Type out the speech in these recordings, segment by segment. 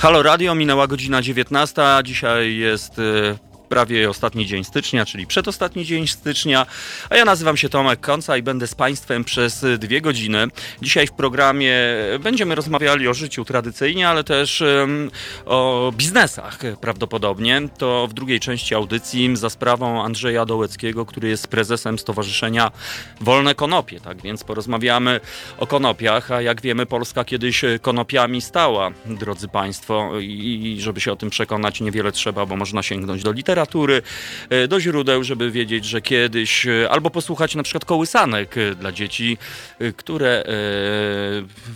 Halo Radio, minęła godzina 19. Dzisiaj jest y, prawie ostatni dzień stycznia, czyli przedostatni dzień stycznia. A ja nazywam się Tomek Konca i będę z Państwem przez dwie godziny. Dzisiaj w programie będziemy rozmawiali o życiu tradycyjnie, ale też um, o biznesach prawdopodobnie. To w drugiej części audycji za sprawą Andrzeja Dołeckiego, który jest prezesem Stowarzyszenia Wolne Konopie. Tak więc porozmawiamy o konopiach, a jak wiemy Polska kiedyś konopiami stała, drodzy Państwo. I żeby się o tym przekonać niewiele trzeba, bo można sięgnąć do literatury literatury, e, do źródeł, żeby wiedzieć, że kiedyś, e, albo posłuchać na przykład kołysanek e, dla dzieci, które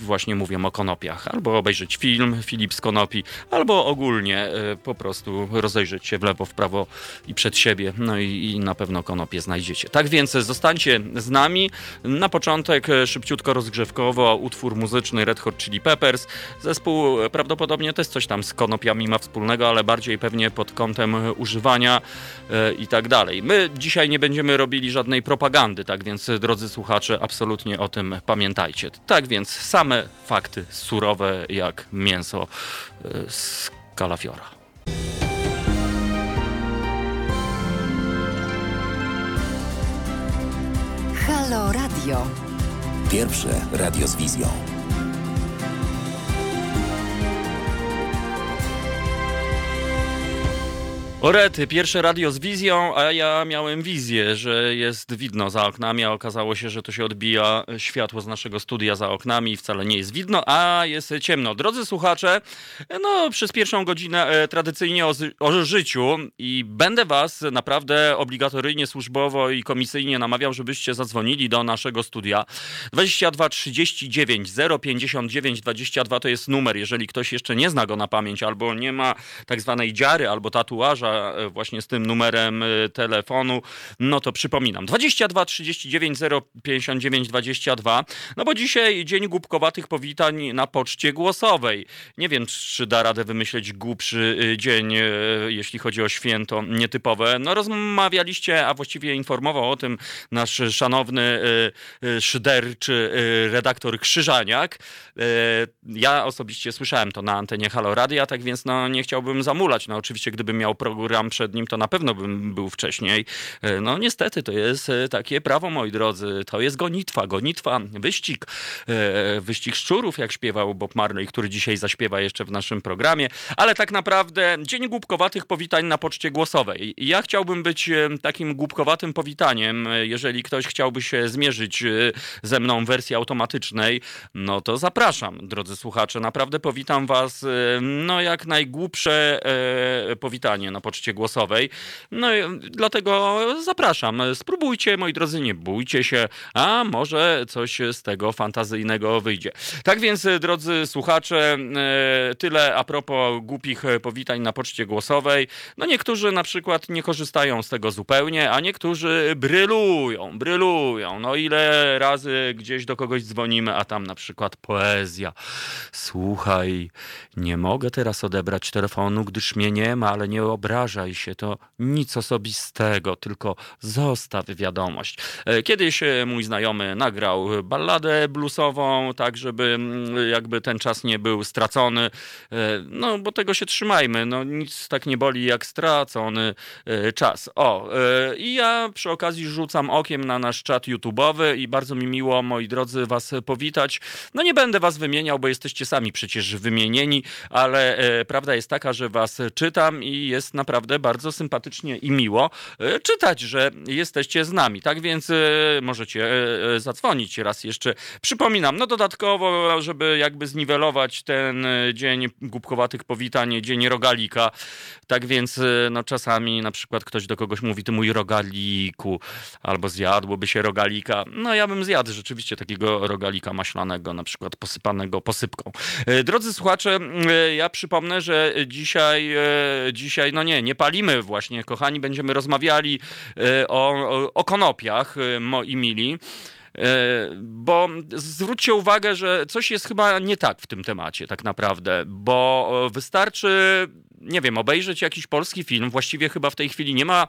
właśnie mówią o konopiach, albo obejrzeć film Filip z Konopi, albo ogólnie po prostu rozejrzeć się w lewo, w prawo i przed siebie, no i, i na pewno konopie znajdziecie. Tak więc zostańcie z nami. Na początek szybciutko rozgrzewkowo utwór muzyczny Red Hot Chili Peppers. Zespół prawdopodobnie też coś tam z konopiami ma wspólnego, ale bardziej pewnie pod kątem używania E, i tak dalej. My dzisiaj nie będziemy robili żadnej propagandy, tak więc drodzy słuchacze, absolutnie o tym pamiętajcie. Tak więc same fakty surowe jak mięso e, z kalafiora. Halo Radio. Pierwsze radio z wizją. Orety, pierwsze radio z wizją, a ja miałem wizję, że jest widno za oknami, a okazało się, że to się odbija światło z naszego studia za oknami i wcale nie jest widno, a jest ciemno. Drodzy słuchacze, no przez pierwszą godzinę e, tradycyjnie o, o życiu i będę was naprawdę obligatoryjnie, służbowo i komisyjnie namawiał, żebyście zadzwonili do naszego studia. 22 39 059 22 to jest numer, jeżeli ktoś jeszcze nie zna go na pamięć albo nie ma tak zwanej dziary albo tatuaża E, właśnie z tym numerem e, telefonu, no to przypominam 22 39 059 22, no bo dzisiaj dzień głupkowatych powitań na poczcie głosowej. Nie wiem, czy da radę wymyśleć głupszy e, dzień, jeśli chodzi o święto nietypowe. No rozmawialiście, a właściwie informował o tym nasz szanowny szyderczy redaktor Krzyżaniak. Ja osobiście słyszałem to na antenie Halo Radia, tak więc no nie chciałbym zamulać. No oczywiście, gdybym miał gram przed nim, to na pewno bym był wcześniej. E, no niestety, to jest e, takie prawo, moi drodzy. To jest gonitwa, gonitwa, wyścig. E, wyścig szczurów, jak śpiewał Bob Marley, który dzisiaj zaśpiewa jeszcze w naszym programie. Ale tak naprawdę dzień głupkowatych powitań na poczcie głosowej. Ja chciałbym być takim głupkowatym powitaniem. Jeżeli ktoś chciałby się zmierzyć ze mną w wersji automatycznej, no to zapraszam, drodzy słuchacze. Naprawdę powitam was, no jak najgłupsze powitanie na poczcie głosowej. No dlatego zapraszam. Spróbujcie, moi drodzy, nie bójcie się, a może coś z tego fantazyjnego wyjdzie. Tak więc, drodzy słuchacze, e, tyle a propos głupich powitań na poczcie głosowej. No niektórzy na przykład nie korzystają z tego zupełnie, a niektórzy brylują, brylują. No ile razy gdzieś do kogoś dzwonimy, a tam na przykład poezja. Słuchaj, nie mogę teraz odebrać telefonu, gdyż mnie nie ma, ale nie obrażam obrażaj się, to nic osobistego, tylko zostaw wiadomość. E, kiedyś e, mój znajomy nagrał balladę bluesową, tak żeby mm, jakby ten czas nie był stracony. E, no, bo tego się trzymajmy. No, nic tak nie boli jak stracony czas. O, i ja przy okazji rzucam okiem na nasz czat YouTube'owy i bardzo mi miło, moi drodzy, was powitać. No nie będę was wymieniał, bo jesteście sami przecież wymienieni, ale prawda jest taka, że was czytam i jest naprawdę naprawdę bardzo sympatycznie i miło e, czytać, że jesteście z nami. Tak więc e, możecie e, zadzwonić raz jeszcze. Przypominam, no dodatkowo, żeby jakby zniwelować ten dzień głupkowatych powitań, dzień rogalika. Tak więc no czasami na przykład ktoś do kogoś mówi, ty mój rogaliku, albo zjadłoby się rogalika. No ja bym zjadł rzeczywiście takiego rogalika maślanego, na przykład posypanego posypką. Drodzy słuchacze, ja przypomnę, że dzisiaj, dzisiaj, no nie, nie palimy właśnie, kochani, będziemy rozmawiali e, o, o konopiach, e, moi mili. E, bo zwróćcie uwagę, że coś jest chyba nie tak w tym temacie, tak naprawdę, bo wystarczy nie wiem, obejrzeć jakiś polski film. Właściwie chyba w tej chwili nie ma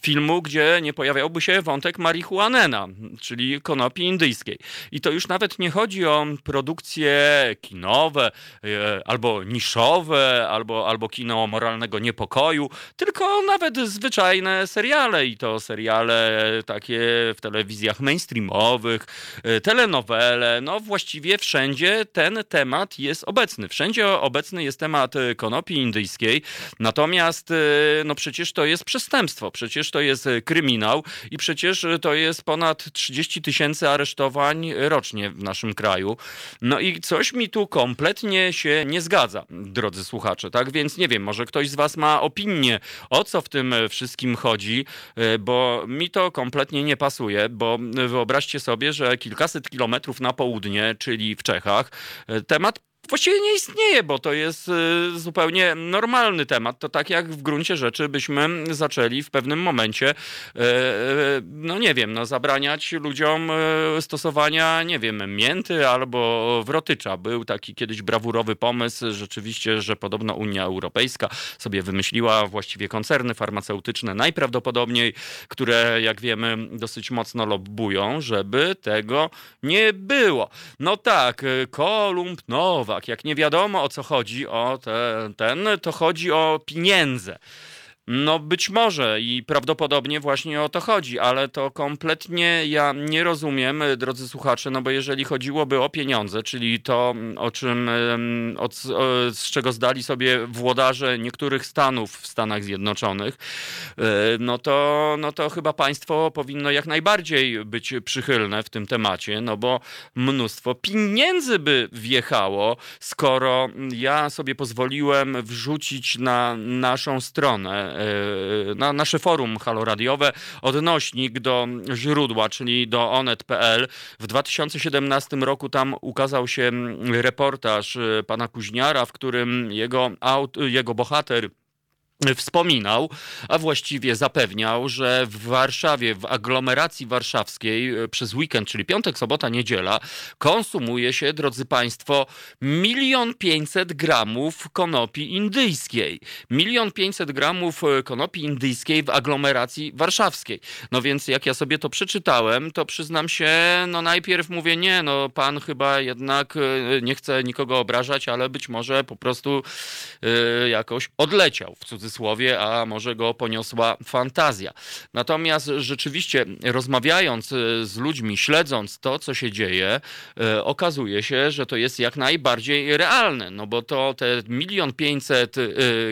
filmu, gdzie nie pojawiałby się wątek marihuanena, czyli konopi indyjskiej. I to już nawet nie chodzi o produkcje kinowe, e, albo niszowe, albo, albo kino moralnego niepokoju, tylko nawet zwyczajne seriale i to seriale takie w telewizjach mainstreamowych, e, telenowele, no właściwie wszędzie ten temat jest obecny. Wszędzie obecny jest temat konopi indyjskiej, natomiast e, no przecież to jest przestępstwo, przecież to jest kryminał i przecież to jest ponad 30 tysięcy aresztowań rocznie w naszym kraju. No i coś mi tu kompletnie się nie zgadza, drodzy słuchacze, tak? Więc nie wiem, może ktoś z was ma opinię, o co w tym wszystkim chodzi, bo mi to kompletnie nie pasuje, bo wyobraźcie sobie, że kilkaset kilometrów na południe, czyli w Czechach, e, temat właściwie nie istnieje, bo to jest y, zupełnie normalny temat. To tak jak w gruncie rzeczy byśmy zaczęli w pewnym momencie, y, y, no nie wiem, no zabraniać ludziom stosowania, nie wiem, mięty albo wrotycza. Był taki kiedyś brawurowy pomysł, rzeczywiście, że podobno Unia Europejska sobie wymyśliła właściwie koncerny farmaceutyczne najprawdopodobniej, które jak wiemy dosyć mocno lobbują, żeby tego nie było. No tak, Kolumb Nowa tak, jak nie wiadomo o co chodzi, o te, ten, to chodzi o pieniądze. No być może i prawdopodobnie właśnie o to chodzi, ale to kompletnie ja nie rozumiem, drodzy słuchacze, no bo jeżeli chodziłoby o pieniądze, czyli to, o czym, od, z czego zdali sobie włodarze niektórych stanów w Stanach Zjednoczonych, e, no to, no to chyba państwo powinno jak najbardziej być przychylne w tym temacie, no bo mnóstwo pieniędzy by wjechało, skoro ja sobie pozwoliłem wrzucić na naszą stronę E, na nasze forum haloradiowe odnośnik do źródła, czyli do onet.pl. W 2017 roku tam ukazał się reportaż e, pana Kuźniara, w którym jego, aut, jego bohater wspominał, a właściwie zapewniał, że w Warszawie, w aglomeracji warszawskiej e, przez weekend, czyli piątek, sobota, niedziela, konsumuje się, drodzy Państwo, milion pięćset gramów konopi indyjskiej. Milion pięćset gramów e, konopi indyjskiej w aglomeracji warszawskiej. No więc jak ja sobie to przeczytałem, to przyznam się, no najpierw mówię, nie, no pan chyba jednak e, nie chce nikogo obrażać, ale być może po prostu jakoś odleciał w cudzysłowie cudzysłowie, a może go poniosła fantazja. Natomiast rzeczywiście rozmawiając e, z ludźmi, śledząc to, co się dzieje, e, okazuje się, że to jest jak najbardziej realne, no bo to te milion pięćset e,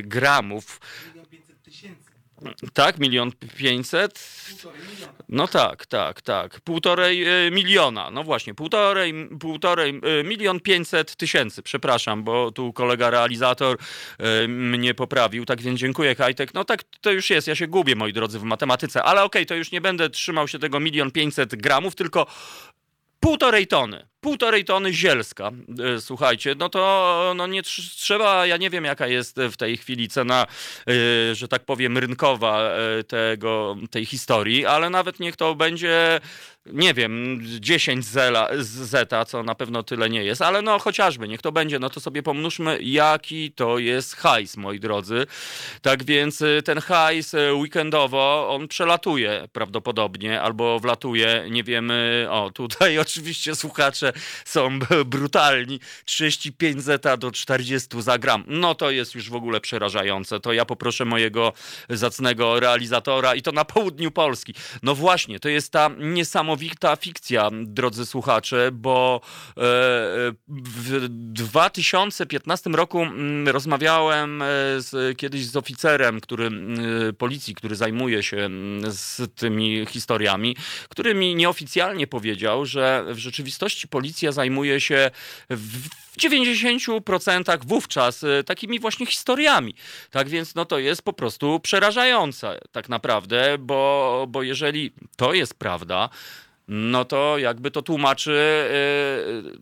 gramów tak, milion pięćset. No tak, tak, tak. Półtorej e, miliona. No właśnie, półtorej, półtorej e, milion pięćset tysięcy. Przepraszam, bo tu kolega realizator e, mnie poprawił. Tak więc dziękuję, Kajtek. No tak to już jest. Ja się gubię, moi drodzy, w matematyce. Ale okej, okay, to już nie będę trzymał się tego milion pięćset gramów, tylko półtorej tony półtorej tony zielska. E, słuchajcie, no to no nie trzeba, ja nie wiem jaka jest w tej chwili cena, e, że tak powiem, rynkowa e, tego, tej historii, ale nawet niech to będzie, nie wiem, 10 zela, zeta, co na pewno tyle nie jest, ale no chociażby, niech to będzie, no to sobie pomnóżmy, jaki to jest hajs, moi drodzy. Tak więc ten hajs weekendowo, on przelatuje prawdopodobnie, albo wlatuje, nie wiemy, o tutaj oczywiście słuchacze są brutalni. 35 zeta do 40 za gram. No to jest już w ogóle przerażające. To ja poproszę mojego zacnego realizatora i to na południu Polski. No właśnie, to jest ta niesamowita fikcja, drodzy słuchacze, bo e, w 2015 roku mm, rozmawiałem e, z, kiedyś z oficerem, który, mm, policji, który zajmuje się mm, z tymi historiami, który mi nieoficjalnie powiedział, że w rzeczywistości policja zajmuje się w 90% wówczas y, takimi właśnie historiami. Tak więc no to jest po prostu przerażające tak naprawdę, bo, bo jeżeli to jest prawda, no to jakby to tłumaczy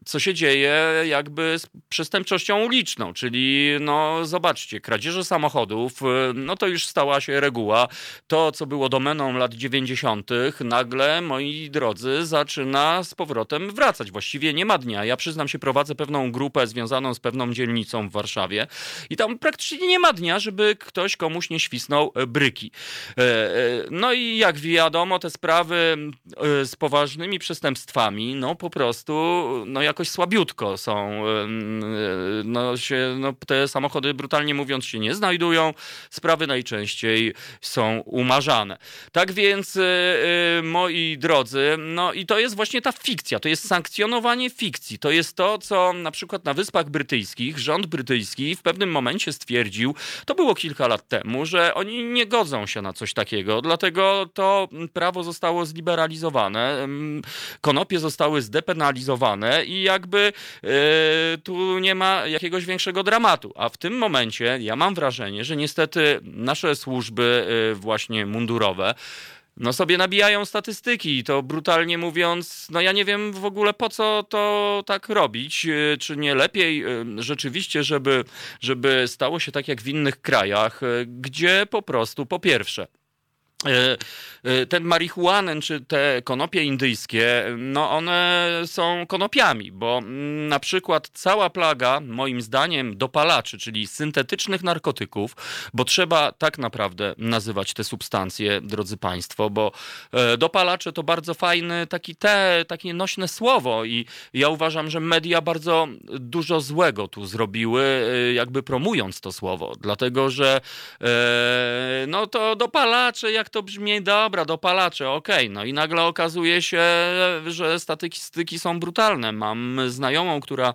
co się dzieje jakby z przestępczością uliczną, czyli no zobaczcie, kradzieże samochodów, no to już stała się reguła. To, co było domeną lat 90., nagle, moi drodzy, zaczyna z powrotem wracać. Właściwie nie ma dnia. Ja przyznam się, prowadzę pewną grupę związaną z pewną dzielnicą w Warszawie i tam praktycznie nie ma dnia, żeby ktoś komuś nie świsnął bryki. No i jak wiadomo, te sprawy z poważnymi przestępstwami, no po prostu no jakoś słabiutko są. No, się, no, te samochody brutalnie mówiąc się nie znajdują. Sprawy najczęściej są umarzane. Tak więc, y, y, moi drodzy, no i to jest właśnie ta fikcja, to jest sankcjonowanie fikcji. To jest to, co na przykład na Wyspach Brytyjskich rząd brytyjski w pewnym momencie stwierdził, to było kilka lat temu, że oni nie godzą się na coś takiego, dlatego to prawo zostało zliberalizowane, konopie zostały zdepenalizowane i jakby yy, tu nie ma jakiegoś większego dramatu. A w tym momencie ja mam wrażenie, że niestety nasze służby yy, właśnie mundurowe no sobie nabijają statystyki. To brutalnie mówiąc, no ja nie wiem w ogóle po co to tak robić. Y, czy nie lepiej rzeczywiście, żeby, żeby stało się tak jak w innych krajach, gdzie po prostu po pierwsze E, e, ten marihuanę czy te konopie indyjskie, no one są konopiami, bo mm, na przykład cała plaga, moim zdaniem, dopalaczy, czyli syntetycznych narkotyków, bo trzeba tak naprawdę nazywać te substancje, drodzy Państwo, bo e, dopalacze to bardzo fajny, taki te, takie nośne słowo i ja uważam, że media bardzo dużo złego tu zrobiły, jakby promując to słowo, dlatego że no to dopalacze, jak to brzmi, dobra, dopalacze, okej. Okay. No i nagle okazuje się, że statystyki są brutalne. Mam znajomą, która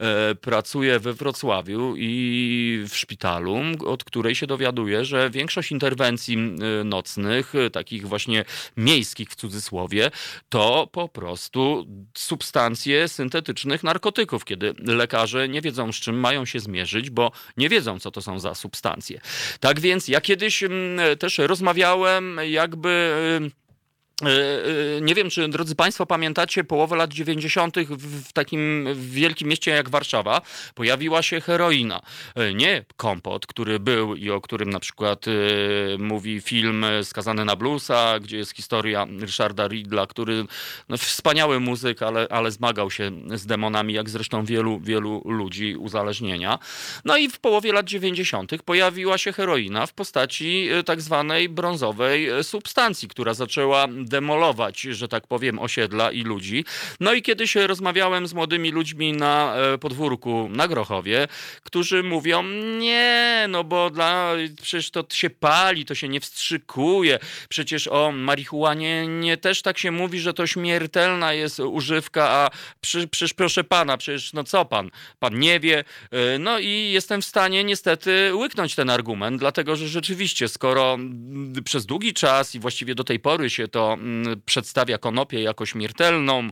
e, pracuje we Wrocławiu i w szpitalu, od której się dowiaduje, że większość interwencji e, nocnych, e, takich właśnie miejskich w cudzysłowie, to po prostu substancje syntetycznych narkotyków, kiedy lekarze nie wiedzą, z czym mają się zmierzyć, bo nie wiedzą, co to są za substancje. Tak więc ja kiedyś mm, też rozmawiałem jakby nie wiem, czy drodzy Państwo pamiętacie, połowę lat 90. w takim wielkim mieście jak Warszawa pojawiła się heroina. E, nie kompot, który był i o którym na przykład mówi film Skazany na bluesa, gdzie jest historia Richarda Ridla, który no, wspaniały muzyk, ale, ale zmagał się z demonami, jak zresztą wielu, wielu ludzi uzależnienia. No i w połowie lat 90. pojawiła się heroina w postaci tak zwanej brązowej substancji, która zaczęła demolować, że tak powiem, osiedla i ludzi. No i kiedyś rozmawiałem z młodymi ludźmi na e, podwórku na Grochowie, którzy mówią, nie, no bo dla, przecież to się pali, to się nie wstrzykuje. Przecież o marihuanie nie też tak się mówi, że to śmiertelna jest używka, a przy, przecież proszę pana, przecież no co pan, pan nie wie. E, no i jestem w stanie niestety łyknąć ten argument, dlatego że rzeczywiście, skoro przez długi czas i właściwie do tej pory się to przedstawia konopię jako śmiertelną,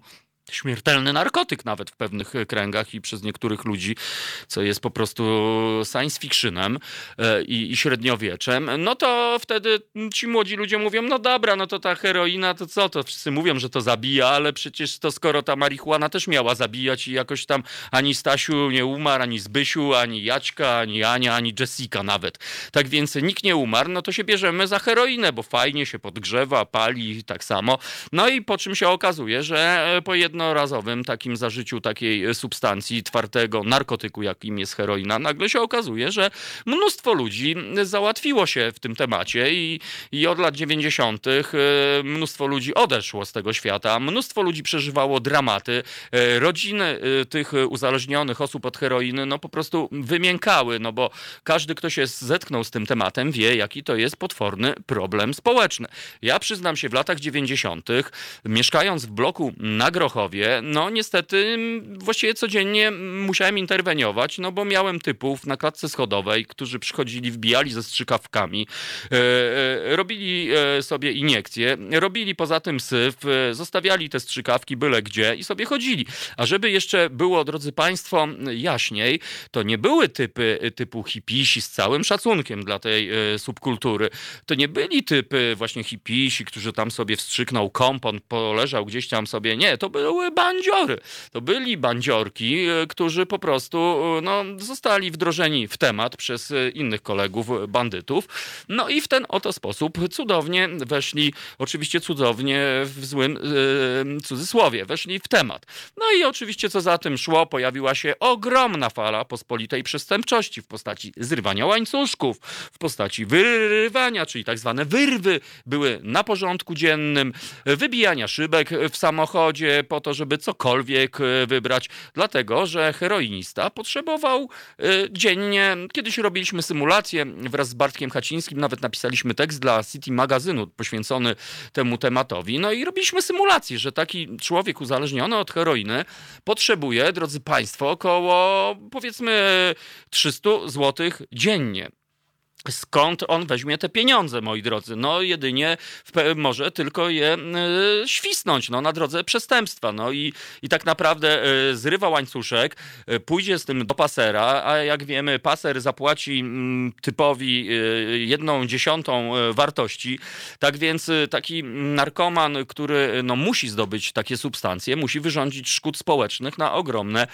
śmiertelny narkotyk nawet w pewnych kręgach i przez niektórych ludzi, co jest po prostu science fictionem e, i, i, średniowieczem, no to wtedy ci młodzi ludzie mówią, no dobra, no to ta heroina, to co, to wszyscy mówią, że to zabija, ale przecież to skoro ta marihuana też miała zabijać i jakoś tam ani Stasiu nie umarł, ani Zbysiu, ani Jaćka, ani Ania, ani Jessica nawet. Tak więc nikt nie umarł, no to się bierzemy za heroinę, bo fajnie się podgrzewa, pali tak samo. No i po czym się okazuje, że po jednym jednorazowym takim zażyciu takiej substancji, twardego narkotyku, jakim jest heroina, nagle się okazuje, że mnóstwo ludzi załatwiło się w tym temacie i, i od lat 90. E, mnóstwo ludzi odeszło z tego świata, mnóstwo ludzi przeżywało dramaty, e, rodziny e, tych uzależnionych osób od heroiny no po prostu wymiękały, no bo każdy, kto się zetknął z tym tematem wie, jaki to jest potworny problem społeczny. Ja przyznam się, w latach 90. mieszkając w bloku na Grochowie, no niestety właściwie codziennie musiałem interweniować, no bo miałem typów na klatce schodowej, którzy przychodzili, wbijali ze strzykawkami, e, e, robili e, sobie iniekcje, robili poza tym syf, zostawiali te strzykawki byle gdzie i sobie chodzili. A żeby jeszcze było, drodzy Państwo, jaśniej, to nie były typy typu hipisi z całym szacunkiem dla tej subkultury. To nie byli typy właśnie hipisi, którzy tam sobie wstrzyknął kompon, poleżał gdzieś tam sobie. Nie, to były były bandziory. To byli bandziorki, którzy po prostu no, zostali wdrożeni w temat przez innych kolegów bandytów. No i w ten oto sposób cudownie weszli, oczywiście cudownie w złym yy, cudzysłowie, weszli w temat. No i oczywiście co za tym szło, pojawiła się ogromna fala pospolitej przestępczości w postaci zrywania łańcuszków, w postaci wyrywania, czyli tak zwane wyrwy były na porządku dziennym, wybijania szybek w samochodzie po to, żeby cokolwiek e, wybrać, dlatego że heroinista potrzebował e, dziennie, kiedyś robiliśmy symulację wraz z Bartkiem Hacińskim, nawet napisaliśmy tekst dla City Magazynu poświęcony temu tematowi, no i robiliśmy symulację, że taki człowiek uzależniony od heroiny potrzebuje, drodzy Państwo, około powiedzmy 300 zł dziennie. Skąd on weźmie te pieniądze, moi drodzy? No jedynie może tylko je y, świsnąć no, na drodze przestępstwa. No i, i tak naprawdę y, zrywa łańcuszek, y, pójdzie z tym do pasera, a jak wiemy, paser zapłaci mm, typowi jedną dziesiątą wartości. Tak więc taki narkoman, który no, musi zdobyć takie substancje, musi wyrządzić szkód społecznych na ogromne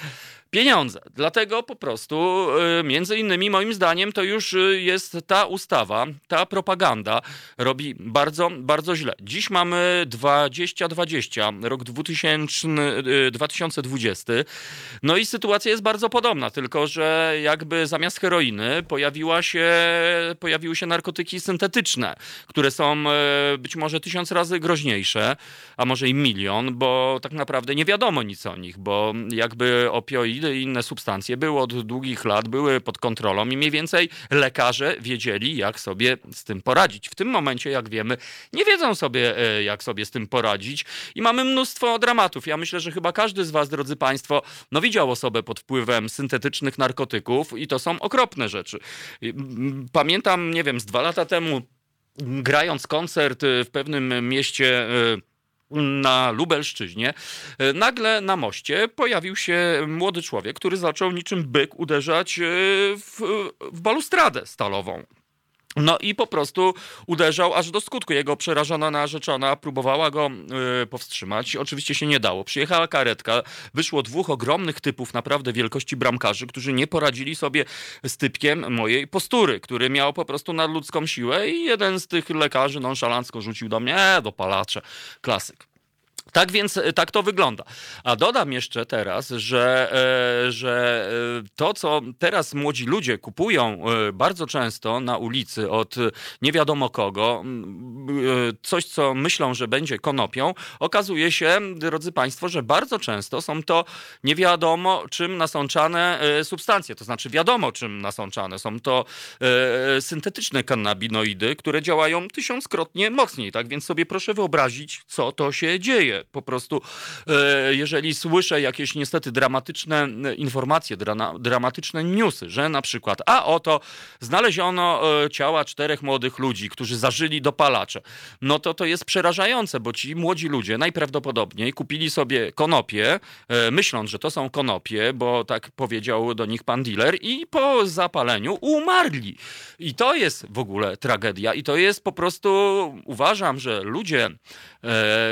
pieniądze. Dlatego po prostu, y, między innymi, moim zdaniem, to już y, jest ta ustawa, ta propaganda robi bardzo, bardzo źle. Dziś mamy 2020, rok 2000, 2020. Y, no i sytuacja jest bardzo podobna, tylko że jakby zamiast heroiny pojawiła się, pojawiły się narkotyki syntetyczne, które są być może tysiąc razy groźniejsze, a może i milion, bo tak naprawdę nie wiadomo nic o nich, bo jakby i inne substancje były od długich lat, były pod kontrolą i mniej więcej lekarze wiedzieli, jak sobie z tym poradzić. W tym momencie, jak wiemy, nie wiedzą sobie, e, jak sobie z tym poradzić i mamy mnóstwo dramatów. Ja myślę, że chyba każdy z was, drodzy państwo, no widział osobę pod wpływem syntetycznych narkotyków i to są okropne rzeczy. Pamiętam, nie wiem, z dwa lata temu grając koncert w pewnym mieście e, na Lubelszczyźnie, e, nagle na moście pojawił się młody człowiek, który zaczął niczym byk uderzać e, w, w balustradę stalową. No i po prostu uderzał aż do skutku. Jego przerażona narzeczona próbowała go yy, powstrzymać. Oczywiście się nie dało. Przyjechała karetka, wyszło dwóch ogromnych typów naprawdę wielkości bramkarzy, którzy nie poradzili sobie z typkiem mojej postury, który miał po prostu nadludzką siłę i jeden z tych lekarzy nonszalancko rzucił do mnie, e, dopalacze, klasyk. Tak więc e, tak to wygląda. A dodam jeszcze teraz, że, e, że e, to, co teraz młodzi ludzie kupują bardzo często na ulicy od nie wiadomo kogo, coś, co myślą, że będzie konopią, okazuje się, drodzy Państwo, że bardzo często są to nie wiadomo czym nasączane substancje. To znaczy wiadomo czym nasączane. Są to syntetyczne kannabinoidy, które działają tysiąckrotnie mocniej. Tak więc sobie proszę wyobrazić, co to się dzieje po prostu, e, jeżeli słyszę jakieś niestety dramatyczne e, informacje, dramatyczne newsy, że na przykład, a oto znaleziono e, ciała czterech młodych ludzi, którzy zażyli dopalacze, no to to jest przerażające, bo ci młodzi ludzie najprawdopodobniej kupili sobie konopie, myśląc, że to są konopie, bo tak powiedział do nich pan dealer i po zapaleniu umarli. I to jest w ogóle tragedia i to jest po prostu, uważam, że ludzie,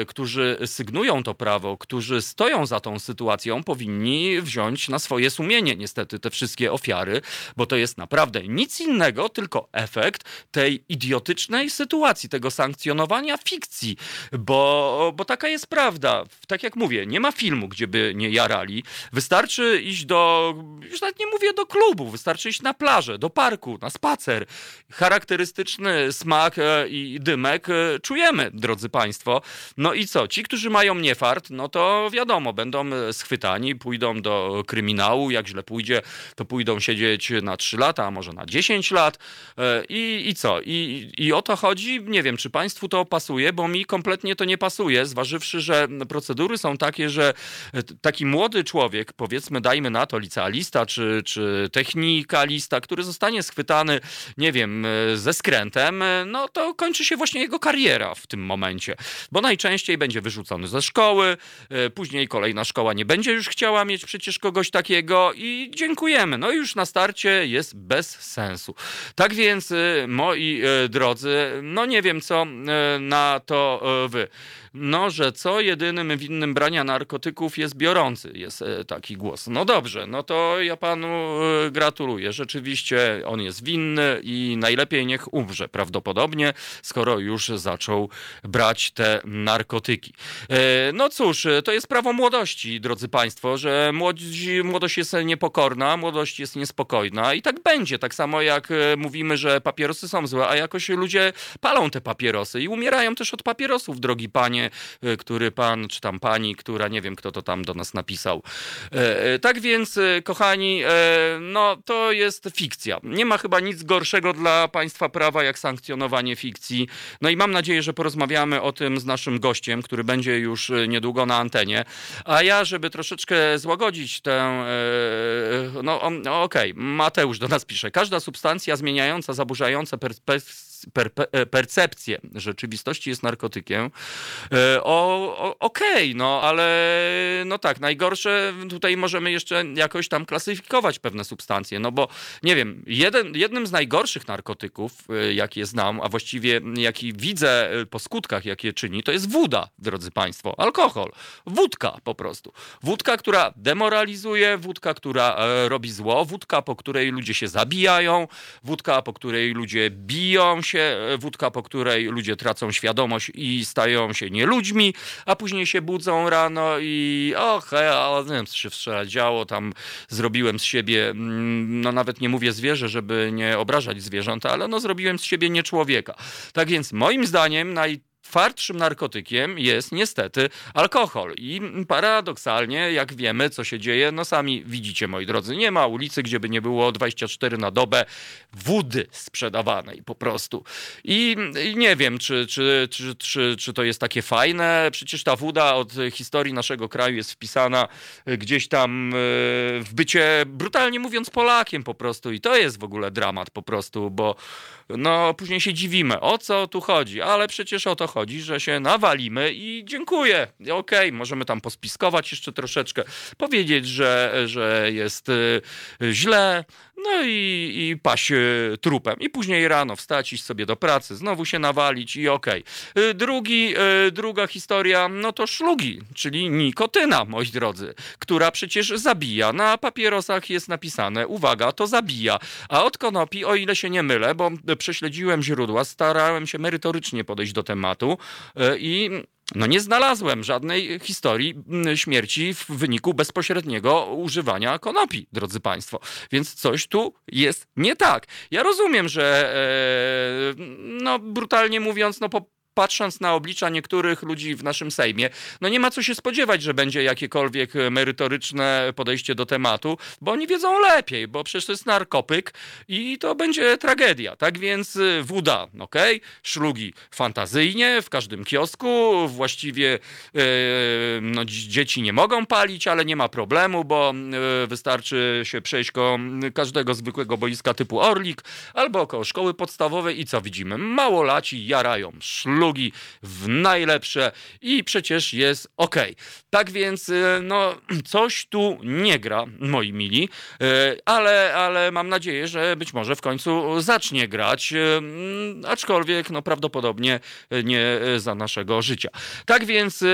którzy sygnują to prawo, którzy stoją za tą sytuacją, powinni wziąć na swoje sumienie niestety te wszystkie ofiary, bo to jest naprawdę nic innego, tylko efekt tej idiotycznej sytuacji, tego sankcjonowania fikcji, bo, bo taka jest prawda. Tak jak mówię, nie ma filmu, gdzie by nie jarali. Wystarczy iść do, już nawet nie mówię do klubu, wystarczy iść na plażę, do parku, na spacer. Charakterystyczny smak e, i dymek e, czujemy, drodzy Państwo. No i co? Ci, którzy którzy mają niefart, no to wiadomo, będą e, schwytani, pójdą do kryminału, jak źle pójdzie, to pójdą siedzieć na 3 lata, a może na 10 lat e, i, i co? I, I o to chodzi? Nie wiem, czy państwu to pasuje, bo mi kompletnie to nie pasuje, zważywszy, że procedury są takie, że e, taki młody człowiek, powiedzmy, dajmy na to licealista, czy, czy technikalista, który zostanie schwytany, nie wiem, ze skrętem, no to kończy się właśnie jego kariera w tym momencie, bo najczęściej będzie wyrzucony wyrzucony ze szkoły, później kolejna szkoła nie będzie już chciała mieć przecież kogoś takiego i dziękujemy. No już na starcie jest bez sensu. Tak więc, moi drodzy, no nie wiem co na to wy no, że co jedynym winnym brania narkotyków jest biorący, jest e, taki głos. No dobrze, no to ja panu e, gratuluję. Rzeczywiście on jest winny i najlepiej niech umrze prawdopodobnie, skoro już zaczął brać te narkotyki. E, no cóż, to jest prawo młodości, drodzy państwo, że młodzi, młodość jest niepokorna, młodość jest niespokojna i tak będzie. Tak samo jak mówimy, że papierosy są złe, a jakoś ludzie palą te papierosy i umierają też od papierosów, drogi panie Y, który pan, czy tam pani, która nie wiem, kto to tam do nas napisał. E, e, tak więc, e, kochani, no to jest fikcja. Nie ma chyba nic gorszego dla państwa prawa, jak sankcjonowanie fikcji. No i mam nadzieję, że porozmawiamy o tym z naszym gościem, który będzie już niedługo na antenie. A ja, żeby troszeczkę złagodzić tę. No, no okej, okay. Mateusz do nas pisze. Każda substancja zmieniająca, zaburzająca perspektywę per, e, percepcję rzeczywistości jest narkotykiem. E, o, Okej, okay, no ale no tak, najgorsze tutaj możemy jeszcze jakoś tam klasyfikować pewne substancje, no bo nie wiem, jeden, jednym z najgorszych narkotyków, e, jakie znam, a właściwie jaki widzę po skutkach, jakie czyni, to jest woda, drodzy Państwo, alkohol, wódka po prostu. Wódka, która demoralizuje, wódka, która robi zło, wódka, po której ludzie się zabijają, wódka, po której ludzie biją się, się wódka, po której ludzie tracą świadomość i stają się nieludźmi, a później się budzą rano i och, co się działo, tam zrobiłem z siebie, mm, no nawet nie mówię zwierzę, żeby nie obrażać zwierząt, ale no zrobiłem z siebie nie człowieka. Tak więc moim zdaniem naj twardszym narkotykiem jest niestety alkohol. I paradoksalnie, jak wiemy, co się dzieje, no sami widzicie, moi drodzy, nie ma ulicy, gdzie by nie było 24 na dobę wody sprzedawanej po prostu. I, nie wiem, czy, czy, czy, czy, czy to jest takie fajne. Przecież ta woda od historii naszego kraju jest wpisana gdzieś tam e, w bycie, brutalnie mówiąc, Polakiem po prostu. I to jest w ogóle dramat po prostu, bo no później się dziwimy, o co tu chodzi, ale przecież o to chodzi, że się nawalimy i dziękuję. Okej, okay, możemy tam pospiskować jeszcze troszeczkę, powiedzieć, że, że jest y, źle, no i, i paść y, trupem. I później rano wstać, iść sobie do pracy, znowu się nawalić i okej. Okay. Drugi, y, druga historia, no to szlugi, czyli nikotyna, moi drodzy, która przecież zabija. Na papierosach jest napisane, uwaga, to zabija. A od konopi, o ile się nie mylę, bo prześledziłem źródła, starałem się merytorycznie podejść do tematu y, i no nie znalazłem żadnej historii śmierci w wyniku bezpośredniego używania konopi, drodzy Państwo. Więc coś tu jest nie tak. Ja rozumiem, że e, no brutalnie mówiąc, no po patrząc na oblicza niektórych ludzi w naszym Sejmie, no nie ma co się spodziewać, że będzie jakiekolwiek merytoryczne podejście do tematu, bo oni wiedzą lepiej, bo przecież to jest narkopyk i to będzie tragedia. Tak więc y, woda, ok, szlugi fantazyjnie, w każdym kiosku, właściwie yy, no, dzieci nie mogą palić, ale nie ma problemu, bo yy, wystarczy się przejść koło każdego zwykłego boiska typu Orlik albo koło szkoły podstawowej i co widzimy? Małolaci jarają szlug drugi w najlepsze i przecież jest ok. Tak więc, y, no, coś tu nie gra, moi mili, y, ale, ale mam nadzieję, że być może w końcu zacznie grać, y, aczkolwiek, no, prawdopodobnie nie za naszego życia. Tak więc,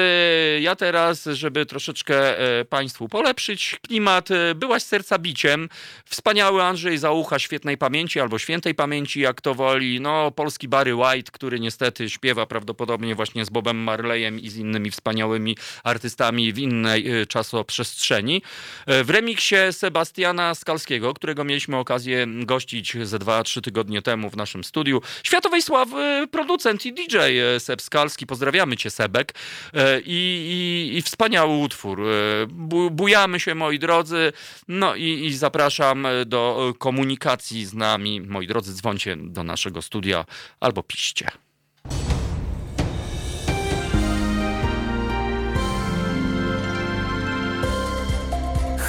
ja teraz, żeby troszeczkę Państwu polepszyć klimat, byłaś serca biciem, wspaniały Andrzej Załucha świetnej pamięci albo świętej pamięci, jak to woli, no, polski Barry White, który niestety śpiewa prawdopodobnie właśnie z Bobem Marleyem i z innymi wspaniałymi artystami w innej y, czasoprzestrzeni. Y, w remiksie Sebastiana Skalskiego, którego mieliśmy okazję gościć ze dwa, trzy tygodnie temu w naszym studiu. Światowej sławy producent i DJ y, Seb Skalski. Pozdrawiamy cię, Sebek. I, i, i wspaniały utwór. Bujamy się, moi drodzy. No i, i zapraszam do komunikacji z nami. Moi drodzy, dzwońcie do naszego studia albo piście.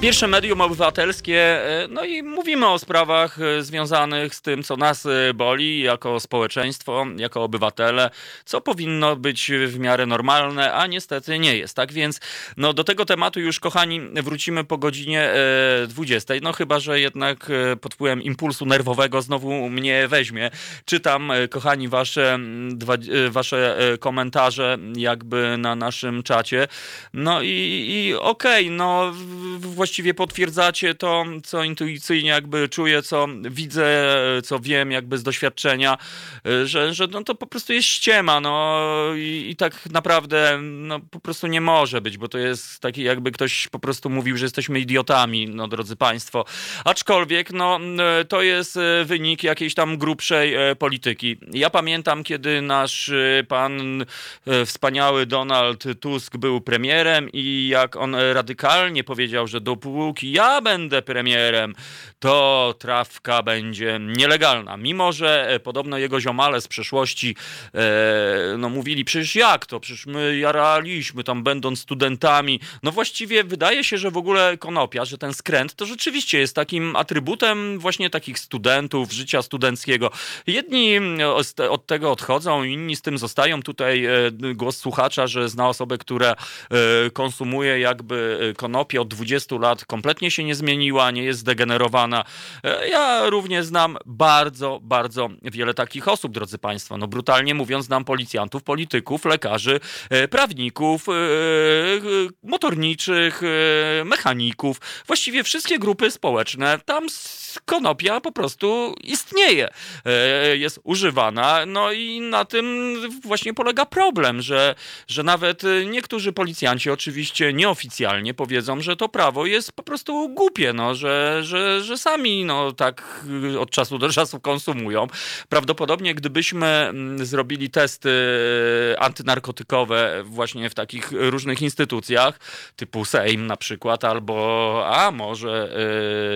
Pierwsze medium obywatelskie, e, no i mówimy o sprawach e, związanych z tym, co nas e, boli jako społeczeństwo, jako obywatele, co powinno być w miarę normalne, a niestety nie jest. Tak więc no, do tego tematu już, kochani, wrócimy po godzinie 20. No chyba, że jednak pod wpływem impulsu nerwowego znowu mnie weźmie. Czytam, kochani, wasze, dwa, wasze komentarze jakby na naszym czacie. No i, i okej, okay, no właściwie właściwie potwierdzacie to, co intuicyjnie jakby czuję, co widzę, co wiem jakby z doświadczenia, że, że no to po prostu jest ściema, no i, i tak naprawdę no, po prostu nie może być, bo to jest taki jakby ktoś po prostu mówił, że jesteśmy idiotami, no drodzy państwo. Aczkolwiek, no to jest wynik jakiejś tam grubszej e, polityki. Ja pamiętam, kiedy nasz e, pan e, wspaniały Donald Tusk był premierem i jak on radykalnie powiedział, że do dopóki ja będę premierem, to trawka będzie nielegalna. Mimo, że e, podobno jego ziomale z przeszłości e, no mówili, przecież jak to, przecież my jaraliśmy tam będąc studentami. No właściwie wydaje się, że w ogóle konopia, że ten skręt to rzeczywiście jest takim atrybutem właśnie takich studentów, życia studenckiego. Jedni od tego odchodzą, inni z tym zostają. Tutaj e, głos słuchacza, że zna osobę, która konsumuje jakby konopię od 20 lat lat kompletnie się nie zmieniła, nie jest zdegenerowana. E, ja również znam bardzo, bardzo wiele takich osób, drodzy Państwo. No brutalnie mówiąc, znam policjantów, polityków, lekarzy, e, prawników, e, motorniczych, mechaników. Właściwie wszystkie grupy społeczne tam konopia po prostu istnieje, jest używana, no i na tym właśnie polega problem, że, że nawet niektórzy policjanci oczywiście nieoficjalnie powiedzą, że to prawo jest jest po prostu głupie, no, że, że, że sami no, tak od czasu do czasu konsumują. Prawdopodobnie gdybyśmy mm, zrobili testy antynarkotykowe właśnie w takich różnych instytucjach, typu Sejm na przykład, albo a może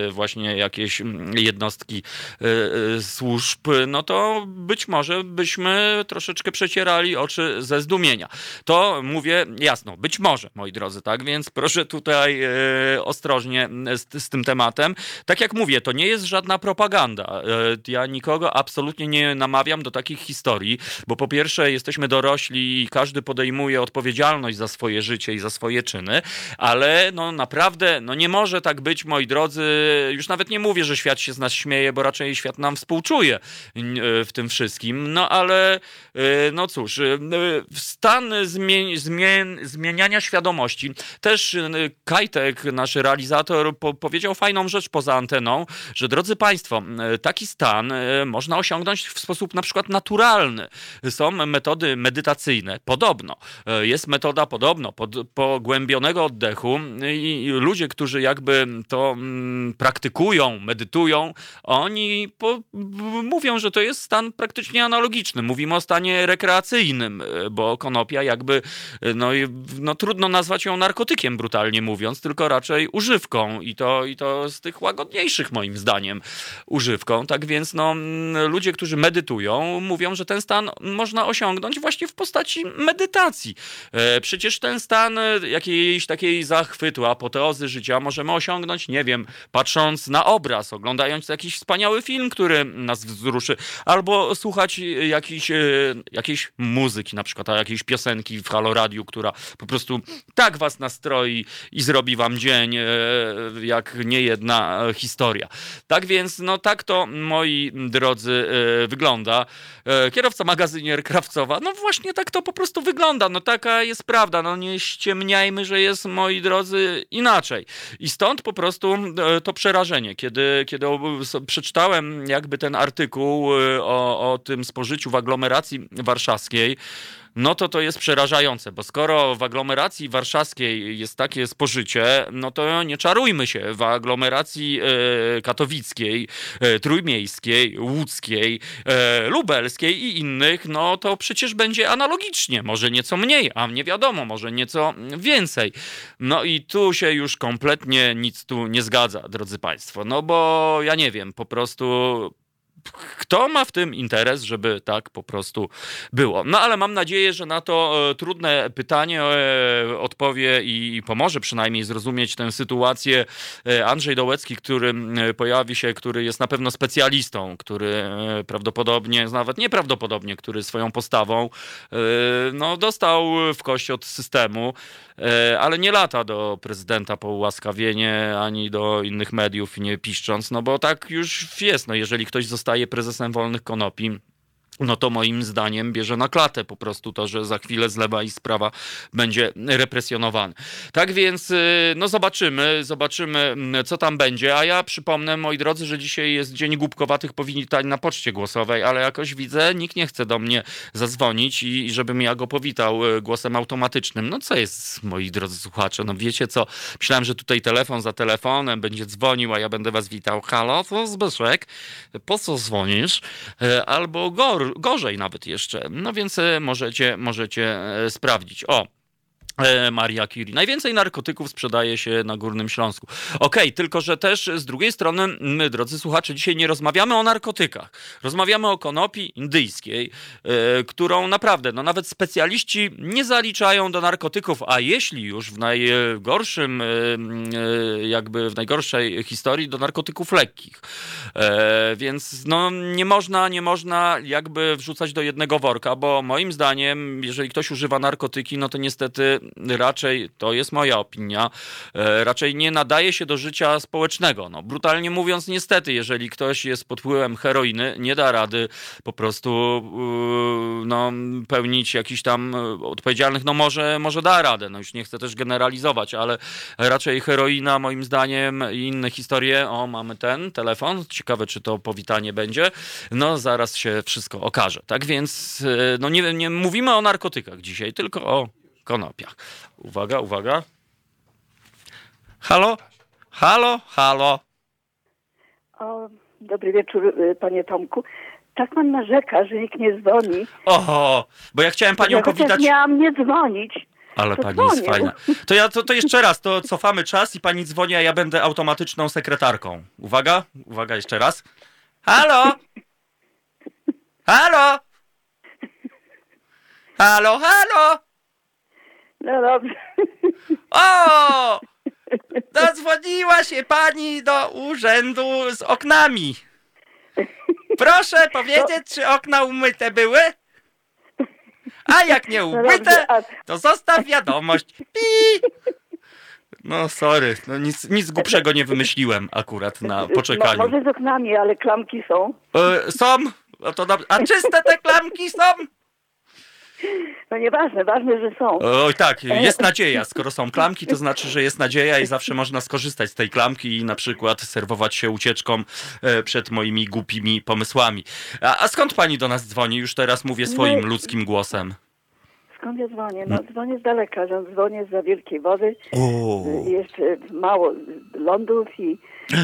y, właśnie jakieś jednostki y, y, służb, no to być może byśmy troszeczkę przecierali oczy ze zdumienia. To mówię jasno, być może, moi drodzy, tak? Więc proszę tutaj o ostrożnie z, z, tym tematem. Tak jak mówię, to nie jest żadna propaganda. E, ja nikogo absolutnie nie namawiam do takich historii, bo po pierwsze jesteśmy dorośli i każdy podejmuje odpowiedzialność za swoje życie i za swoje czyny, ale no naprawdę no nie może tak być, moi drodzy. Już nawet nie mówię, że świat się z nas śmieje, bo raczej świat nam współczuje e, w tym wszystkim. No ale e, no cóż, stan zmien, zmien, zmieniania świadomości. Też Kajtek, nasz realizator po powiedział fajną rzecz poza anteną, że drodzy Państwo, taki stan e, można osiągnąć w sposób na przykład naturalny. Są metody medytacyjne, podobno. E, jest metoda podobno pod, pogłębionego oddechu i ludzie, którzy jakby to mm, praktykują, medytują, oni po, mówią, że to jest stan praktycznie analogiczny. Mówimy o stanie rekreacyjnym, e, bo konopia jakby, no, no trudno nazwać ją narkotykiem, brutalnie mówiąc, tylko raczej używką i to, i to z tych łagodniejszych moim zdaniem używką. Tak więc no, mm, ludzie, którzy medytują, mówią, że ten stan można osiągnąć właśnie w postaci medytacji. E, przecież ten stan e, jakiejś takiej zachwytu, apoteozy życia możemy osiągnąć, nie wiem, patrząc na obraz, oglądając jakiś wspaniały film, który nas wzruszy, albo słuchać jakiejś, e, jakiejś muzyki, na przykład jakiejś piosenki w Halo Radio, która po prostu tak was nastroi i zrobi wam dzień jak nie jedna historia. Tak więc, no tak to, moi drodzy, e, wygląda. E, kierowca magazynier Krawcowa, no właśnie tak to po prostu wygląda. No taka jest prawda. No nie ściemniajmy, że jest, moi drodzy, inaczej. I stąd po prostu to przerażenie. Kiedy, kiedy przeczytałem jakby ten artykuł o, o tym spożyciu w aglomeracji warszawskiej, no to to jest przerażające, bo skoro w aglomeracji warszawskiej jest takie spożycie, no to nie czarujmy się, w aglomeracji e, katowickiej, e, trójmiejskiej, łódzkiej, e, lubelskiej i innych, no to przecież będzie analogicznie, może nieco mniej, a nie wiadomo, może nieco więcej. No i tu się już kompletnie nic tu nie zgadza, drodzy Państwo, no bo ja nie wiem, po prostu kto ma w tym interes, żeby tak po prostu było? No ale mam nadzieję, że na to e, trudne pytanie e, odpowie i pomoże przynajmniej zrozumieć tę sytuację e, Andrzej Dołecki, który pojawi się, który jest na pewno specjalistą, który prawdopodobnie, nawet nieprawdopodobnie, który swoją postawą no, dostał w kość od systemu, ale nie lata do prezydenta po ułaskawienie ani do innych mediów nie piszcząc, no bo tak już jest. No, jeżeli ktoś zostaje prezesem wolnych konopi, no to moim zdaniem bierze na klatę po prostu to, że za chwilę z lewa i z prawa będzie represjonowany. Tak więc, y, no zobaczymy, zobaczymy, mm, co tam będzie. A ja przypomnę, moi drodzy, że dzisiaj jest dzień głupkowatych powitań na poczcie głosowej, ale jakoś widzę, nikt nie chce do mnie zadzwonić i, żebym ja go powitał y, głosem automatycznym. No co jest, moi drodzy słuchacze, no wiecie co, myślałem, że tutaj telefon za telefonem będzie dzwonił, a ja będę was witał. Halo, to Zbyszek, po co dzwonisz? Y, albo Gor gorzej nawet jeszcze. No więc e, możecie, możecie e, sprawdzić. O, Maria Curie. Najwięcej narkotyków sprzedaje się na Górnym Śląsku. Okej, okay, tylko że też z drugiej strony, my, drodzy słuchacze, dzisiaj nie rozmawiamy o narkotykach. Rozmawiamy o konopi indyjskiej, e, którą naprawdę, no nawet specjaliści nie zaliczają do narkotyków, a jeśli już w najgorszym, e, e jakby w najgorszej historii, do narkotyków lekkich. E, więc no nie można, nie można jakby wrzucać do jednego worka, bo moim zdaniem, jeżeli ktoś używa narkotyki, no to niestety raczej, to jest moja opinia, e, raczej nie nadaje się do życia społecznego. No, brutalnie mówiąc, niestety, jeżeli ktoś jest pod wpływem heroiny, nie da rady po prostu e, no, pełnić jakichś tam e, odpowiedzialnych, no może, może da radę, no już nie chcę też generalizować, ale raczej heroina moim zdaniem i inne historie, o mamy ten telefon, ciekawe czy to powitanie będzie, no zaraz się wszystko okaże. Tak więc, no nie, nie mówimy o narkotykach dzisiaj, tylko o konopiach. Uwaga, uwaga. Halo? Halo? Halo? O, dobry wieczór, y, panie Tomku. Tak pan narzeka, że nikt nie dzwoni. Oho, bo ja chciałem panią ja powitać. miałam nie dzwonić. Ale pani dzwonił. jest fajna. To ja to, to jeszcze raz, to cofamy czas i pani dzwoni, a ja będę automatyczną sekretarką. Uwaga, uwaga jeszcze raz. Halo? Halo? Halo, halo? No dobrze. O! Dodzwoniła się pani do urzędu z oknami. Proszę powiedzieć, czy okna umyte były? A jak nie no umyte, to zostaw wiadomość. Pi! No sorry, no nic, nic głupszego nie wymyśliłem akurat na poczekaniu. może z oknami, ale klamki są. E, są? No to dobrze. A czyste te klamki są? No nieważne, ważne, że są. Oj tak, jest nadzieja. Skoro są klamki, to znaczy, że jest nadzieja i zawsze można skorzystać z tej klamki i na przykład serwować się ucieczką e, przed moimi głupimi pomysłami. A, a skąd pani do nas dzwoni? Już teraz mówię swoim no, ludzkim głosem. Skąd ja dzwonię? No dzwonię z daleka, że dzwonię z wielkiej wody. O. Jeszcze mało lądów i...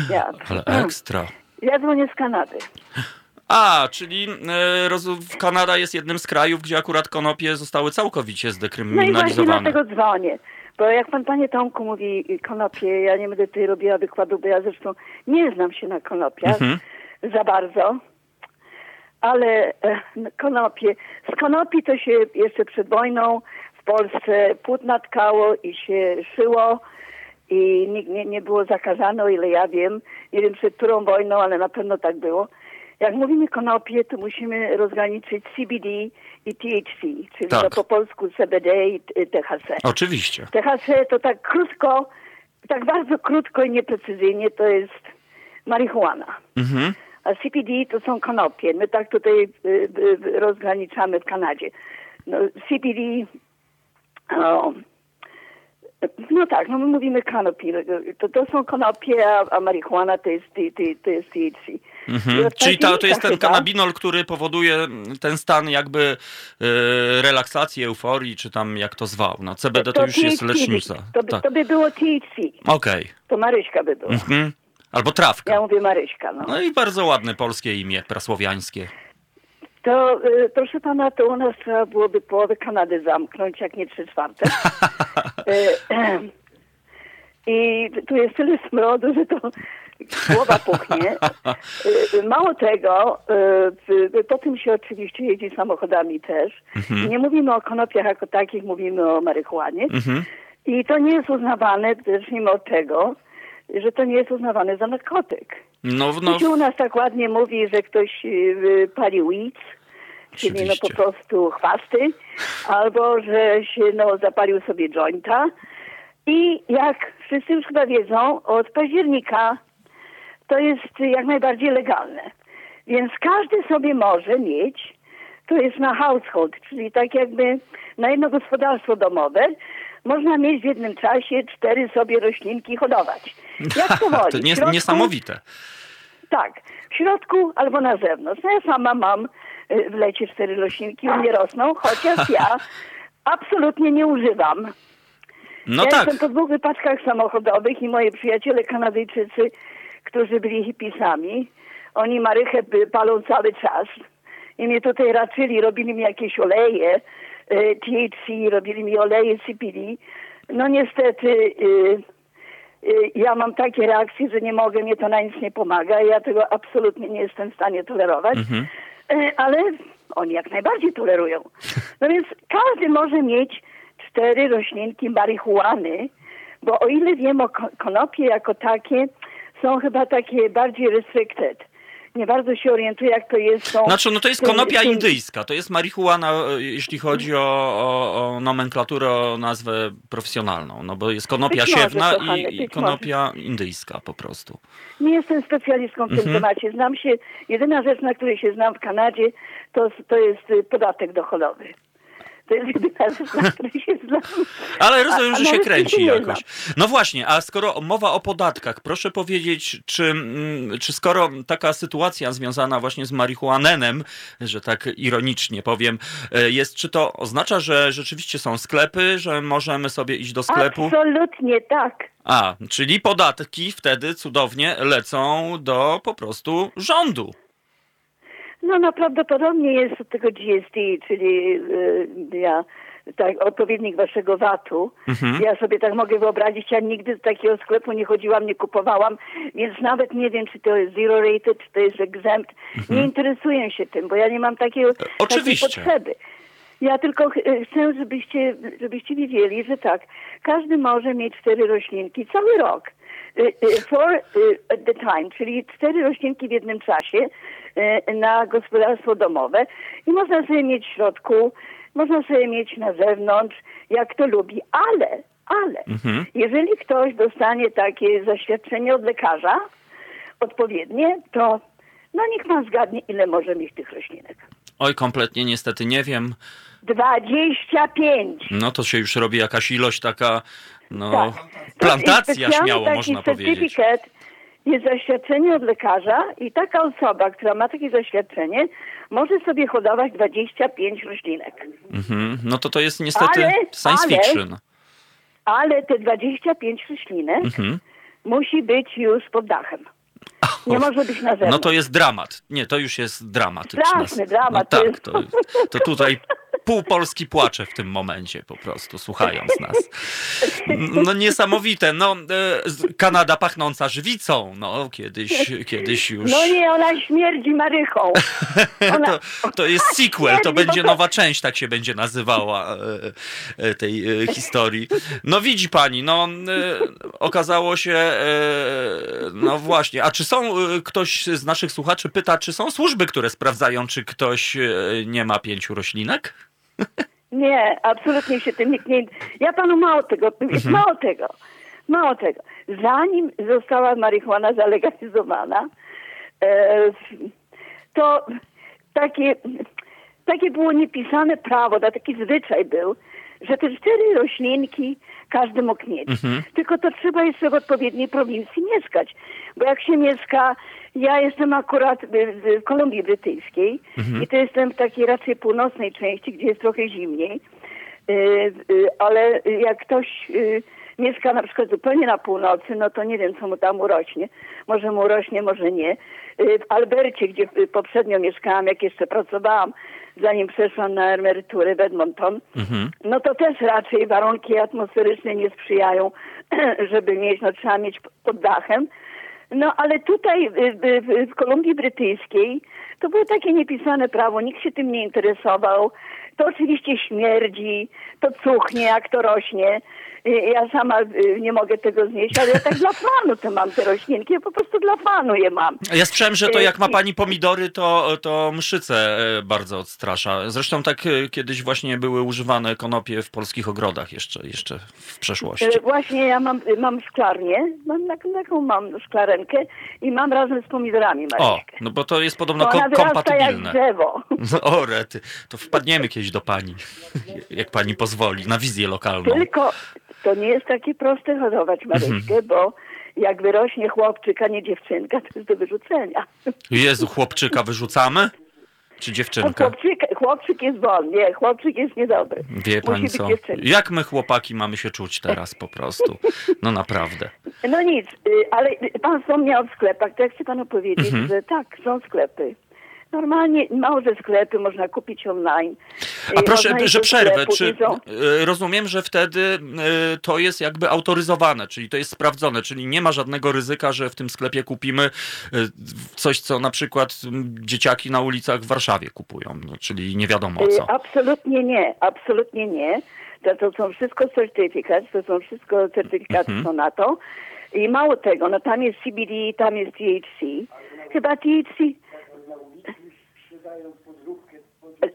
Ja. Ale ekstra. Ja dzwonię z Kanady. A, czyli e, Kanada jest jednym z krajów, gdzie akurat konopie zostały całkowicie zdekryminalizowane. No i właśnie dlatego dzwonię. Bo jak pan panie Tomku mówi konopie, ja nie będę tutaj robiła wykładu, bo ja zresztą nie znam się na konopiach mhm. za bardzo. Ale e, konopie, z konopi to się jeszcze przed wojną w Polsce płótna tkało i się szyło i nikt nie, nie było zakazane, o ile ja wiem. Nie wiem przed którą wojną, ale na pewno tak było. Jak mówimy konopie, to musimy rozgraniczyć CBD i THC, czyli tak. to po polsku CBD i THC. Oczywiście. THC to tak krótko, tak bardzo krótko i nieprecyzyjnie to jest marihuana. Mhm. A CBD to są konopie. My tak tutaj y, y, rozgraniczamy w Kanadzie. No, CBD o, no tak, no my mówimy kanopi. To, to są konopie, a, marihuana to jest, to, to jest THC. Mhm. Czyli to, to jest ten kanabinol, który powoduje ten stan jakby e, relaksacji, euforii, czy tam jak to zwał. No CBD to, to już THC jest lecznica. To, by, tak. to by było THC. Okej. Okay. To Maryśka by było. Mhm. Albo trawka. Ja mówię Maryśka. No. no i bardzo ładne polskie imię, prasłowiańskie. To y, proszę pana, to u nas trzeba byłoby połowę Kanady zamknąć, jak nie trzy czwarte. y, I tu jest tyle smrodu, że to głowa puchnie. Y, Mało tego, y, y, po tym się oczywiście jeździ samochodami też. Nie mówimy o konopiach jako takich, mówimy o marihuanie. I to nie jest uznawane, zacznijmy od tego, że to nie jest uznawane za narkotyk. No, no, się u nas tak ładnie mówi, że ktoś y, pali weed, czyli no po prostu chwasty, albo że się no, zapalił sobie jointa. I jak wszyscy już chyba wiedzą, od października to jest jak najbardziej legalne. Więc każdy sobie może mieć, to jest na household, czyli tak jakby na jedno gospodarstwo domowe, można mieć w jednym czasie cztery sobie roślinki hodować. Jak to woli. to nie, środku- niesamowite. tak, w środku albo na zewnątrz. No ja sama mam y, w lecie cztery roślinki, u mnie rosną, chociaż ja absolutnie nie używam. No ja tak. jestem po dwóch wypadkach samochodowych i moi przyjaciele Kanadyjczycy, którzy byli hipisami, oni marychę palą cały czas. I mnie tutaj raczyli, robili mi jakieś oleje, THC, robili mi oleje CBD. No niestety y, y, ja mam takie reakcje, że nie mogę, mnie to na nic nie pomaga. Ja tego absolutnie nie jestem w stanie tolerować. Y, Ale oni jak najbardziej tolerują. No więc każdy może mieć cztery roślinki marihuany, bo o ile wiem, o ko- konopie jako takie są chyba takie bardziej restricted. Nie bardzo się orientuję, jak to jest. Znaczy, no to jest tym- konopia tym- indyjska. To jest marihuana, e, jeśli chodzi o, o, o nomenklaturę, o nazwę profesjonalną. No bo jest konopia może, siewna kochany, i, konopia indyjska po prostu. Nie jestem specjalistką w tym Mhm. temacie. Znam się, jedyna rzecz, na której się znam w Kanadzie, to, to jest y, podatek dochodowy. Się znam. Ale rozumiem, A- że się kręci jakoś. No właśnie, a skoro mowa o podatkach, proszę powiedzieć, czy, mm, czy skoro taka sytuacja związana właśnie z marihuanenem, że tak ironicznie powiem, e, jest, czy to oznacza, że rzeczywiście są sklepy, że możemy sobie iść do sklepu? Absolutnie tak. A, czyli podatki wtedy cudownie lecą do po prostu rządu. No, no prawdopodobnie jest od tego GST, czyli y, ja, tak, odpowiednik waszego VAT-u. Mhm. Ja sobie tak mogę wyobrazić, ja nigdy do takiego sklepu nie chodziłam, nie kupowałam, więc nawet nie wiem, czy to jest zero rated, czy to jest exempt. Nie interesuję się tym, bo ja nie mam takiego, takiej Mhm. oczywiście. potrzeby. Ja tylko y, chcę, żebyście, żebyście wiedzieli, że tak, każdy może mieć cztery roślinki cały rok. Y, at the time, czyli cztery roślinki w jednym czasie na gospodarstwo domowe i można sobie mieć w środku, można sobie mieć na zewnątrz, jak to lubi, ale, ale Mhm. jeżeli ktoś dostanie takie zaświadczenie od lekarza odpowiednie, to no niech pan zgadnie, ile może mieć tych roślinek. Oj, kompletnie niestety nie wiem. 25. No to się już robi jakaś ilość taka, no, Tak. plantacja śmiało taki można powiedzieć. certyfikat Jest zaświadczenie od lekarza i taka osoba, która ma takie zaświadczenie, może sobie hodować 25 roślinek. Mhm. No to to jest niestety Ale- science ale- fiction. Ale te 25 roślinek Mhm. musi być już pod dachem. Nie może być na zewnątrz. No to jest dramat. Nie, to już jest dramatyczne. Straszny dramat, No tak, to, to tutaj pół Polski płacze w tym momencie po prostu, słuchając nas. No niesamowite. No, e, Kanada pachnąca żywicą. No, kiedyś, kiedyś już... No nie, ona śmierdzi marychą. Ona... To, to jest sequel, to będzie nowa część, tak się będzie nazywała e, e, tej historii. No widzi pani, no okazało się, no właśnie, a czy są, ktoś z naszych słuchaczy pyta, czy są służby, które sprawdzają, czy ktoś nie ma pięciu roślinek? Nie, absolutnie się tym nikt nie... Ja panu mało tego, Mhm. mało tego, mało tego. Zanim została marihuana zalegalizowana, e, to takie, takie było niepisane prawo, to taki zwyczaj był, że te cztery roślinki każdy mógł mieć. Mhm. Tylko to trzeba jeszcze w odpowiedniej prowincji mieszkać. Bo jak się mieszka, ja jestem akurat w, Kolumbii Brytyjskiej Mhm. i to jestem w takiej raczej północnej części, gdzie jest trochę zimniej. Y, y, ale jak ktoś y, mieszka na przykład zupełnie na północy, no to nie wiem, co mu tam urośnie. Może mu urośnie, może nie. W Albercie, gdzie poprzednio mieszkałam, jak jeszcze pracowałam, zanim przeszłam na emeryturę w Edmonton, Mhm. no to też raczej warunki atmosferyczne nie sprzyjają, żeby mieć, no trzeba mieć pod dachem. No ale tutaj w, w, w Kolumbii Brytyjskiej to było takie niepisane prawo, nikt się tym nie interesował. To oczywiście śmierdzi, to cuchnie, jak to rośnie. Ja sama y, nie mogę tego znieść, ale ja tak dla fanu to mam te roślinki, ja po prostu dla fanu je mam. Ja słyszałem, że to jak ma pani pomidory, to, to mszyce e, bardzo odstrasza. Zresztą tak e, kiedyś właśnie były używane konopie w polskich ogrodach jeszcze, jeszcze w przeszłości. Właśnie ja mam, mam szklarnię, mam taką mam szklarenkę i mam razem z pomidorami Maryśkę. O, no bo to jest podobno ko kompatybilne. jak drzewo. No, o rety, to wpadniemy kiedyś do pani, jak pani pozwoli, na wizję lokalną. Tylko, to nie jest takie proste hodować Maryśkę, mhm. bo jak wyrośnie chłopczyk, a nie dziewczynka, to jest do wyrzucenia. Jezu, chłopczyka wyrzucamy? Czy dziewczynkę? Chłopczyk, chłopczyk jest wolny, nie, chłopczyk jest niedobry. Wie pani co? Jak my chłopaki mamy się czuć teraz po prostu? No naprawdę. No nic, y, ale pan wspomniał o sklepach, to ja chcę panu powiedzieć, mhm. że tak, są sklepy. Normalnie małe sklepy można kupić online. A proszę, że przerwę. Czy e, rozumiem, że wtedy e, to jest jakby autoryzowane, czyli to jest sprawdzone, czyli nie ma żadnego ryzyka, że w tym sklepie kupimy e, coś, co na przykład dzieciaki na ulicach w Warszawie kupują, no, czyli nie wiadomo co. Absolutnie nie, absolutnie nie. To, to są wszystko certyfikaty, to są wszystko certyfikaty mhm. są na to. I mało tego, no tam jest CBD, tam jest THC. Chyba THC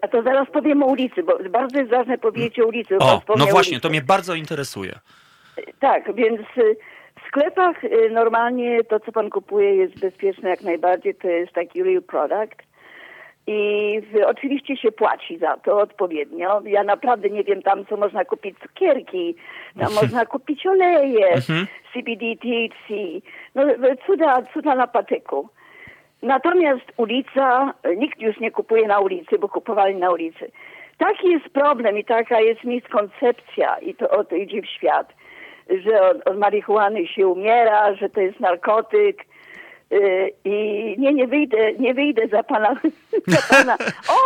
a to zaraz powiem o ulicy, bo bardzo jest ważne powiedzieć o ulicy. O, no właśnie, to mnie bardzo interesuje. Tak, więc y, w sklepach y, normalnie to, co pan kupuje jest bezpieczne jak najbardziej, to jest taki real product. I oczywiście się płaci za to odpowiednio. Ja naprawdę nie wiem tam, co można kupić cukierki, tam można kupić oleje, mhm. CBD, THC, no cuda, cuda na patyku. Natomiast ulica, nikt już nie kupuje na ulicy, bo kupowali na ulicy. Taki jest problem i taka jest miskoncepcja i to o to idzie w świat, że od, od marihuany się umiera, że to jest narkotyk. Yy, I nie, nie wyjdę, nie wyjdę za pana, za pana. O,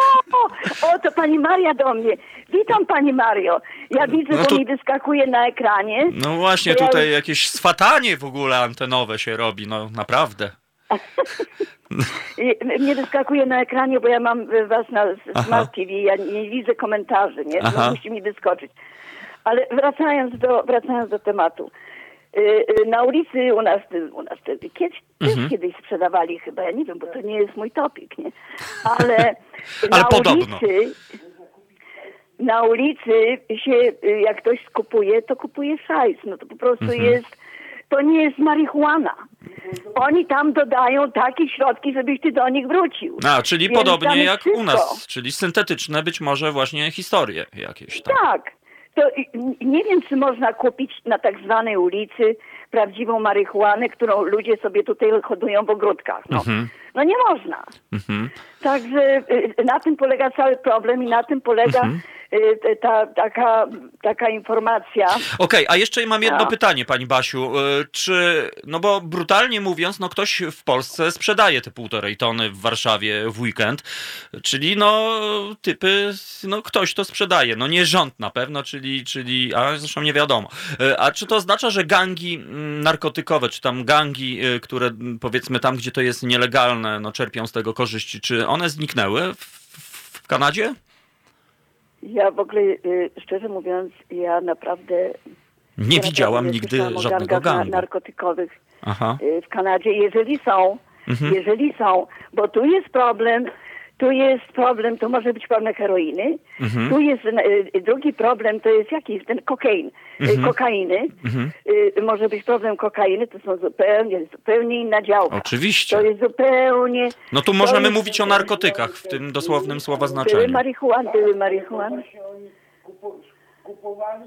o, to pani Maria do mnie. Witam pani Mario. Ja widzę, no to... mi wyskakuje na ekranie. No właśnie, tutaj ja... jakieś swatanie w ogóle antenowe się robi, no naprawdę. Nie wyskakuje na ekranie, bo ja mam was na Smart TV, ja nie widzę komentarzy, nie? No, musi mi wyskoczyć. Ale wracając do, wracając do tematu. Y, y, na ulicy u nas, u nas kiedyś, mhm. kiedyś sprzedawali chyba, ja nie wiem, bo to nie jest mój topik, nie? Ale, Ale na podobno. ulicy na ulicy się, jak ktoś skupuje, to kupuje szajs. No to po prostu mhm. jest to nie jest marihuana. Oni tam dodają takie środki, żebyś ty do nich wrócił. A, czyli Więc podobnie jak wszystko. u nas, czyli syntetyczne być może właśnie historie jakieś. Tak. tak. To nie wiem, czy można kupić na tak zwanej ulicy prawdziwą marihuanę, którą ludzie sobie tutaj hodują w ogródkach. No, mhm. no nie można. Mhm. Także y, na tym polega cały problem i na tym polega mhm. Y, ta, taka, taka informacja. Okej, okay, a jeszcze mam jedno no. pytanie, pani Basiu. Y, czy, no bo brutalnie mówiąc, no ktoś w Polsce sprzedaje te półtorej tony w Warszawie w weekend, czyli no typy, no ktoś to sprzedaje. No nie rząd na pewno, czyli, czyli a zresztą nie wiadomo. Y, a czy to oznacza, że gangi mm, narkotykowe, czy tam gangi, które powiedzmy tam, gdzie to jest nielegalne, no czerpią z tego korzyści, czy one zniknęły w, w Kanadzie? Ja w ogóle, y, szczerze mówiąc, ja naprawdę... Nie widziałam nigdy żadnego gangu. narkotykowych Aha. Y, w Kanadzie. Jeżeli są, mhm. jeżeli są, bo tu jest problem, tu jest problem, to może być problem heroiny. Mhm. Tu jest y, drugi problem, to jest jaki? Ten kokain, y, mhm. kokainy. Mhm. Y, może być problem kokainy, to są zupełnie, zupełnie inna działka. Oczywiście. To jest zupełnie... No tu możemy jest, mówić o narkotykach w tym dosłownym słowa znaczeniu. Były marihuany, były marihuany.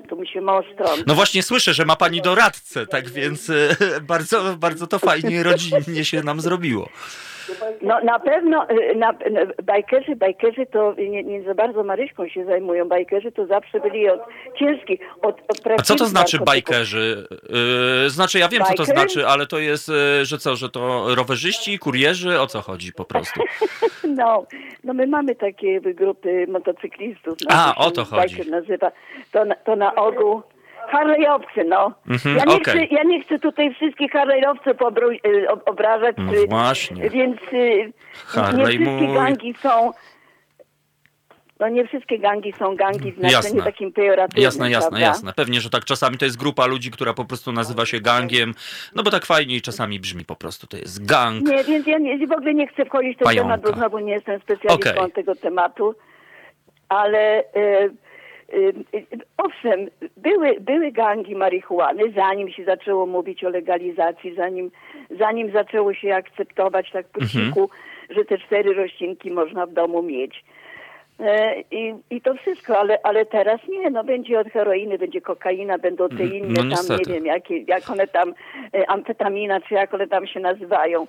Tu mi się stron. No właśnie słyszę, że ma pani doradcę, tak więc bardzo, bardzo to fajnie rodzinnie się nam zrobiło. No na pewno y, na, bajkerzy, bajkerzy to nie, nie, za bardzo Maryśką się zajmują. Bajkerzy to zawsze byli od ciężkich, od, od A co to znaczy bajkerzy? Yy, znaczy ja wiem Bajker? co to znaczy, ale to jest, yy, że co, że to rowerzyści, kurierzy, o co chodzi po prostu? no, no my mamy takie grupy motocyklistów. No, A, o to chodzi. nazywa. To, to na ogół Harley'owcy, no. Mhm, ja, nie okej. chcę, ja nie chcę tutaj wszystkich Harley'owców y, ob- obrażać. No y, właśnie. Więc y, Harley nie wszystkie mój. gangi są... No nie wszystkie gangi są gangi w znaczeniu Jasne. takim pejoratywnym, Jasne, jasne, prawda? jasne. Pewnie, że tak czasami to jest grupa ludzi, która po prostu nazywa się gangiem, no bo tak fajniej czasami brzmi po prostu, to jest gang. Nie, więc ja nie, w ogóle nie chcę wchodzić w ten Pająka. temat, bo znowu nie jestem specjalistą Okej. tego tematu, ale owszem, były, były gangi marihuany, zanim się zaczęło mówić o legalizacji, zanim, zanim zaczęło się akceptować tak po Mhm. cichu, że te cztery roślinki można w domu mieć. E, I, I to wszystko, ale, ale teraz nie, no będzie od heroiny, będzie kokaina, będą te inne no tam, niestety. nie wiem, jakie, jak one tam, e, amfetamina, czy jak one tam się nazywają.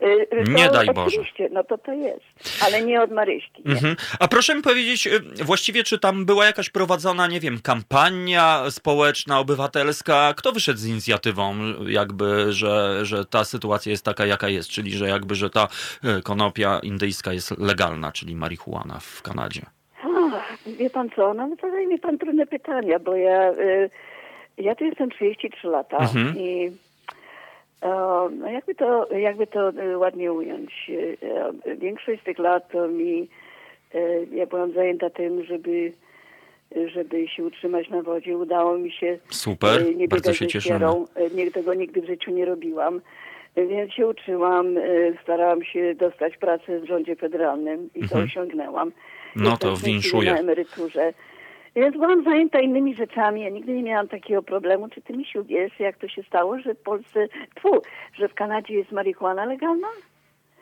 E, to Nie daj Boże. Oczywiście, no to to jest, ale nie od Maryśki. Nie. Mhm. A proszę mi powiedzieć, y, właściwie czy tam była jakaś prowadzona, nie wiem, kampania społeczna, obywatelska? Kto wyszedł z inicjatywą, jakby, że, że ta sytuacja jest taka, jaka jest, czyli że jakby, że ta y, konopia indyjska jest legalna, czyli marihuana w Kanadzie? Ach, wie pan co, no zadaje mi pan trudne pytania, bo ja, y, ja tu jestem 33 lata Mhm. i no jakby to, jakby to y, ładnie ująć. y, Większość z tych lat to mi, ja byłam zajęta tym, żeby żeby się utrzymać na wodzie. Udało mi się Super, nie bardzo się cieszymy. Nie, tego nigdy w życiu nie robiłam. Więc się uczyłam, starałam się dostać pracę w rządzie federalnym i to Mhm. osiągnęłam. No to winszuję. na emeryturze. Więc byłam zajęta innymi rzeczami. Ja nigdy nie miałam takiego problemu. Czy ty, Misiu, wiesz, jak to się stało, że w Polsce, tfu, że w Kanadzie jest marihuana legalna?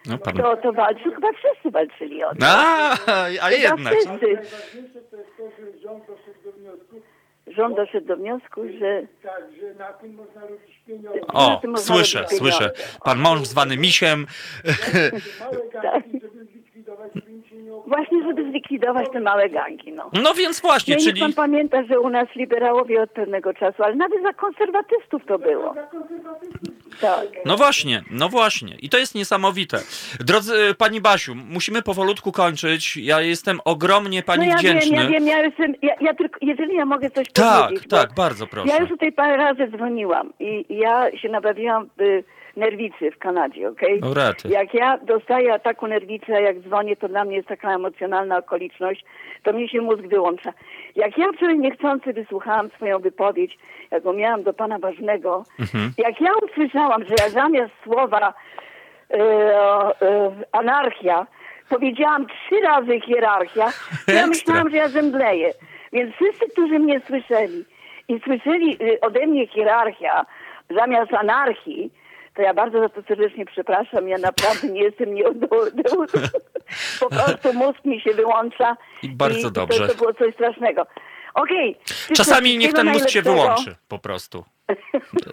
No, pan... To, to walczył, chyba wszyscy walczyli o to. A, a Chyba jednak. wszyscy. Najważniejsze to jest to, że rząd doszedł do wniosku, Rząd doszedł do wniosku, że tak, że na tym można robić pieniądze. O, słyszę, słyszę. Pan mąż zwany misiem. Małe gangi, żeby zlikwidować, żeby im się nie opłacało. Właśnie, żeby zlikwidować te małe gangi, no. No więc właśnie, Nie, niech czyli... pan pamięta, że u nas liberałowie od pewnego czasu, ale nawet za konserwatystów to było. Za konserwatystów. Tak. No właśnie, no właśnie. I to jest niesamowite. Drodzy y, pani Basiu, musimy powolutku kończyć. Ja jestem ogromnie pani no ja wdzięczny. wiem, ja wiem, ja jestem, ja, ja tylko, jeżeli ja mogę coś tak, powiedzieć. bo tak, bardzo proszę. Ja już tutaj parę razy dzwoniłam i ja się nabawiłam y, nerwicy w Kanadzie, okej? O rety. Jak ja dostaję taką nerwicę, jak dzwonię, to dla mnie jest taka emocjonalna okoliczność, to mnie się mózg wyłącza. Jak ja wczoraj niechcący wysłuchałam swoją wypowiedź, jaką miałam do pana Ważnego, Mhm. jak ja usłyszałam, że ja zamiast słowa e, e, anarchia powiedziałam trzy razy hierarchia, ja myślałam, że ja zemdleję. Więc wszyscy, którzy mnie słyszeli i słyszeli y, ode mnie hierarchia zamiast anarchii, to ja bardzo za to serdecznie przepraszam. Ja naprawdę nie jestem nieodolny. Po prostu mózg mi się wyłącza. I bardzo i dobrze. To, to było coś strasznego. Okej. wszystko- Czasami niech ten mózg się wyłączy po prostu.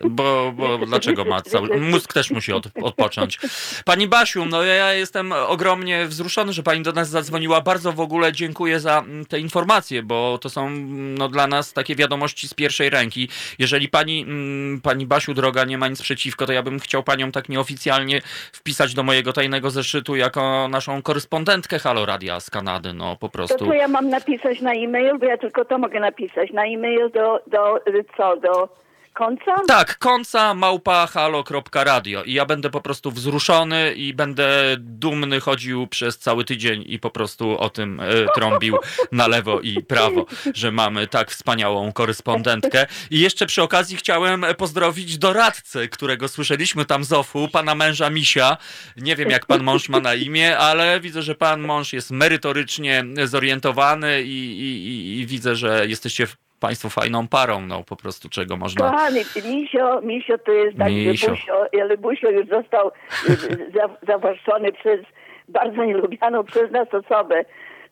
Bo, bo dlaczego ma cały... Mózg też musi od, odpocząć. Pani Basiu, no ja jestem ogromnie wzruszony, że pani do nas zadzwoniła. Bardzo w ogóle dziękuję za mm, te informacje, bo to są mm, no, dla nas takie wiadomości z pierwszej ręki. Jeżeli pani, mm, pani Basiu droga nie ma nic przeciwko, to ja bym chciał panią tak nieoficjalnie wpisać do mojego tajnego zeszytu jako naszą korespondentkę Halo Radia z Kanady. No po To prostu. co ja mam napisać na e-mail? Bo ja tylko to mogę napisać. Na e-mail do, do co? Do końca? Tak, konca małpa halo.radio i ja będę po prostu wzruszony i będę dumny chodził przez cały tydzień i po prostu o tym e, trąbił na lewo i prawo, że mamy tak wspaniałą korespondentkę. I jeszcze przy okazji chciałem pozdrowić doradcę, którego słyszeliśmy tam z OFU, pana męża Misia. Nie wiem jak pan mąż ma na imię, ale widzę, że pan mąż jest merytorycznie zorientowany i, i, i, i widzę, że jesteście Państwo fajną parą, no po prostu czego można. Kochany, Misio, Misio to jest tak, Misio. że Busio, ale Busio już został y, y, za, zawłaszczony przez bardzo nielubianą przez nas osobę.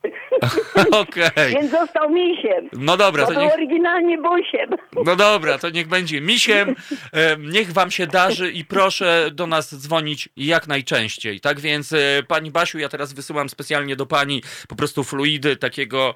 Okej. Więc został misiem. No dobra, to był niech, oryginalnie busiem. no dobra, to niech będzie misiem. E, Niech wam się darzy i proszę do nas dzwonić jak najczęściej. Tak więc, e, pani Basiu, ja teraz wysyłam specjalnie do pani po prostu fluidy takiego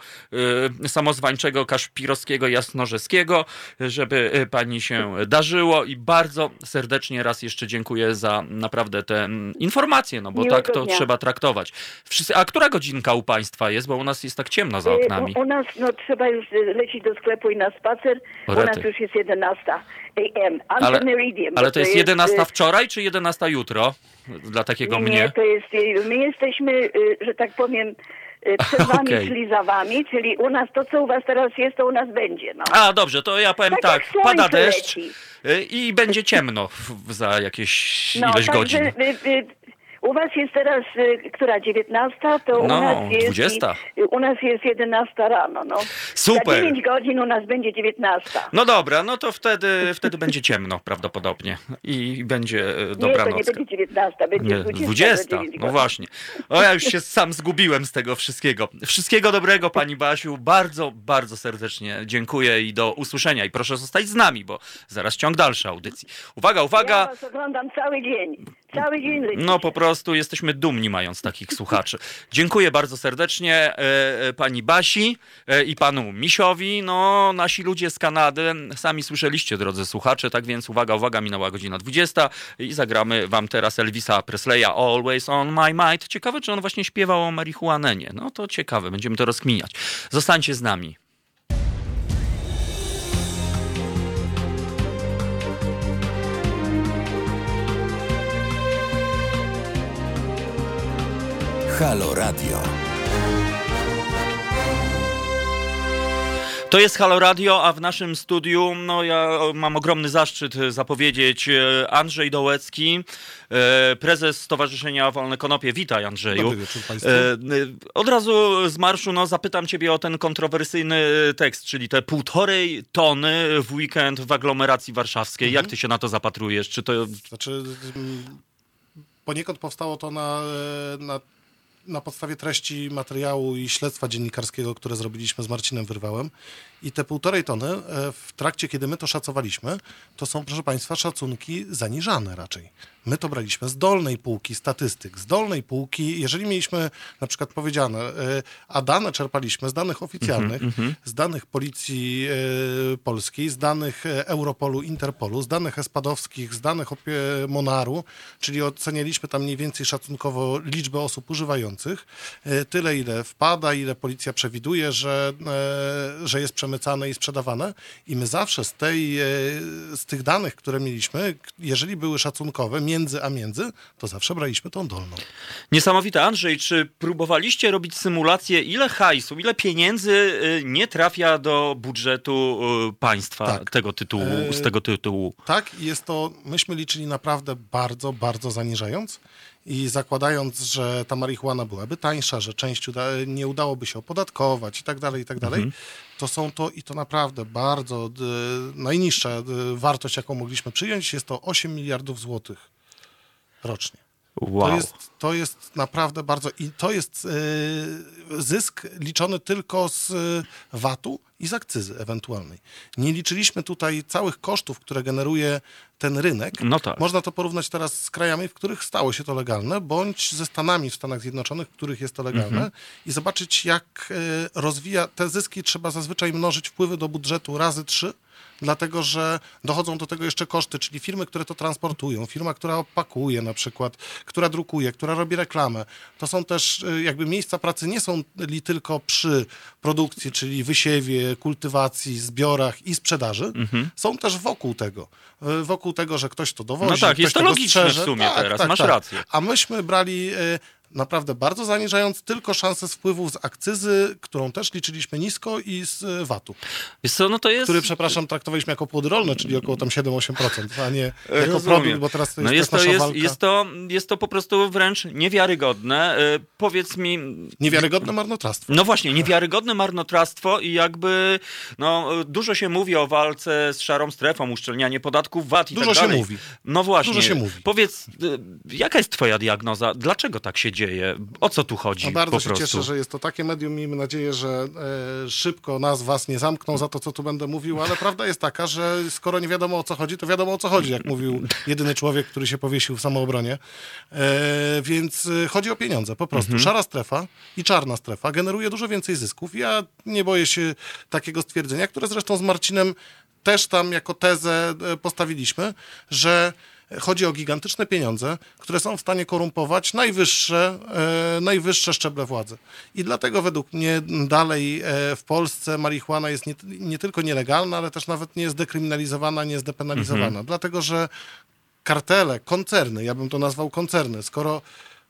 e, samozwańczego kaszpirowskiego jasnorzeskiego, żeby pani się darzyło i bardzo serdecznie raz jeszcze dziękuję za naprawdę te mm, informacje, no bo Miłego tak to dnia. trzeba traktować. Wszyscy, a która godzinka u państwa jest, bo u nas jest tak ciemno za Y, oknami. U, u nas no, trzeba już lecieć do sklepu i na spacer. O, U nas rety. już jest 11 AM. Ale, Antemeridium. ale to jest 11 y, wczoraj, czy 11 jutro? Dla takiego Nie, mnie. to jest, y, my jesteśmy, że tak powiem, przed wami, Okej. czyli za wami, czyli u nas to, co u was teraz jest, to u nas będzie. No. A, dobrze, to ja powiem Tak tak. Pada deszcz leci. i będzie ciemno w- za jakieś No, ileś także, godzin. y, y, u was jest teraz, y, która, 19, to u No, nas jest... 20. i- U nas jest 11 rano, no. Super. Za 9 godzin u nas będzie 19. No dobra, no to wtedy, wtedy będzie ciemno prawdopodobnie i będzie e, nie, to nie będzie 19, będzie Nie, 20. 20. za 9 No właśnie. O, ja już się sam zgubiłem z tego wszystkiego. Wszystkiego dobrego, pani Basiu. Bardzo, bardzo serdecznie dziękuję i do usłyszenia. I proszę zostać z nami, bo zaraz ciąg dalszy audycji. Uwaga, Ja uwaga. was oglądam cały dzień. Cały dzień. No po prostu jesteśmy dumni mając takich słuchaczy. Dziękuję bardzo serdecznie e, e, pani Basi e, i panu Misiowi. No nasi ludzie z Kanady, sami słyszeliście drodzy słuchacze, tak więc uwaga, uwaga, minęła godzina 20 i zagramy wam teraz Elvisa Presleya Always on my mind. Ciekawe, czy on właśnie śpiewał o marihuanenie. No to ciekawe, będziemy to rozkminiać. Zostańcie z nami. Halo Radio. To jest Halo Radio, a w naszym studiu, no ja mam ogromny zaszczyt e, zapowiedzieć e, Andrzej Dołecki, e, prezes Stowarzyszenia Wolne Konopie. Witaj Andrzeju. Dobry wieczór państwu. Od razu z marszu no, zapytam ciebie o ten kontrowersyjny tekst, czyli te półtorej tony w weekend w aglomeracji warszawskiej. Mhm. Jak ty się na to zapatrujesz? Czy to... Znaczy, mm, poniekąd powstało to na, na, na podstawie treści materiału i śledztwa dziennikarskiego, które zrobiliśmy z Marcinem Wyrwałem. I te półtorej tony, e, w trakcie, kiedy my to szacowaliśmy, to są, proszę Państwa, szacunki zaniżane raczej. My to braliśmy z dolnej półki statystyk, z dolnej półki, jeżeli mieliśmy na przykład powiedziane, e, a dane czerpaliśmy z danych oficjalnych, z danych Policji e, Polskiej, z danych Europolu, Interpolu, z danych espadowskich, z danych Monaru, czyli ocenialiśmy tam mniej więcej szacunkowo liczbę osób używających, tyle ile wpada, ile policja przewiduje, że, że jest przemycane i sprzedawane i my zawsze z, tej, e, z tych danych, które mieliśmy, jeżeli były szacunkowe, między a między, to zawsze braliśmy tą dolną. Niesamowite. Andrzej, czy próbowaliście robić symulację, ile hajsu, ile pieniędzy y, nie trafia do budżetu y, państwa Tak. tego tytułu, z E, tego tytułu? Tak, jest to, myśmy liczyli naprawdę bardzo, bardzo zaniżając i zakładając, że ta marihuana byłaby tańsza, że część uda, nie udałoby się opodatkować i tak dalej, i tak dalej, to są to i to naprawdę bardzo d, najniższa d, wartość, jaką mogliśmy przyjąć, jest to 8 miliardów złotych rocznie. Wow. To, jest, to jest naprawdę bardzo. I to jest e, zysk liczony tylko z e, VAT-u i z akcyzy ewentualnej. Nie liczyliśmy tutaj całych kosztów, które generuje ten rynek. No tak. Można to porównać teraz z krajami, w których stało się to legalne, bądź ze Stanami w Stanach Zjednoczonych, w których jest to legalne, Mhm. i zobaczyć, jak e, rozwija te zyski. Trzeba zazwyczaj mnożyć wpływy do budżetu razy trzy. Dlatego, że dochodzą do tego jeszcze koszty, czyli firmy, które to transportują, firma, która opakuje na przykład, która drukuje, która robi reklamę. To są też y, jakby miejsca pracy nie są li tylko przy produkcji, czyli wysiewie, kultywacji, zbiorach i sprzedaży. Są też wokół tego. Y, Wokół tego, że ktoś to dowozi. No tak, jest to logiczne w strzeże. sumie teraz, masz rację. A myśmy brali y, naprawdę bardzo zaniżając tylko szansę z wpływów z akcyzy, którą też liczyliśmy nisko i z y, VAT-u Wiesz co, no to jest... który, przepraszam, traktowaliśmy jako płody rolne, czyli około tam 7-8%, a nie jako Rozumiem. produkt, bo teraz to jest, no jest, to jest nasza jest, walka. jest, to, jest to po prostu wręcz niewiarygodne. E, powiedz mi, Niewiarygodne marnotrawstwo. No właśnie, niewiarygodne marnotrawstwo i jakby no, dużo się mówi o walce z szarą strefą, uszczelnianie podatków VAT i Dużo tak się dalej. mówi. No właśnie. Dużo się mówi. Powiedz, jaka jest twoja diagnoza? Dlaczego tak się dzieje? O co tu chodzi No bardzo się prostu? cieszę, że jest to takie medium. Miejmy nadzieję, że e, szybko nas, was nie zamkną za to, co tu będę mówił, ale prawda jest taka, że skoro nie wiadomo o co chodzi, to wiadomo o co chodzi, jak mówił jedyny człowiek, który się powiesił w samoobronie. E, więc e, chodzi o pieniądze, po prostu. Szara strefa i czarna strefa generuje dużo więcej zysków. Ja nie boję się takiego stwierdzenia, które zresztą z Marcinem też tam jako tezę e, postawiliśmy, że chodzi o gigantyczne pieniądze, które są w stanie korumpować najwyższe, e, najwyższe szczeble władzy. I dlatego według mnie dalej e, w Polsce marihuana jest nie, nie tylko nielegalna, ale też nawet nie jest dekryminalizowana, nie jest depenalizowana. Mhm. Dlatego, że kartele, koncerny, ja bym to nazwał koncerny, skoro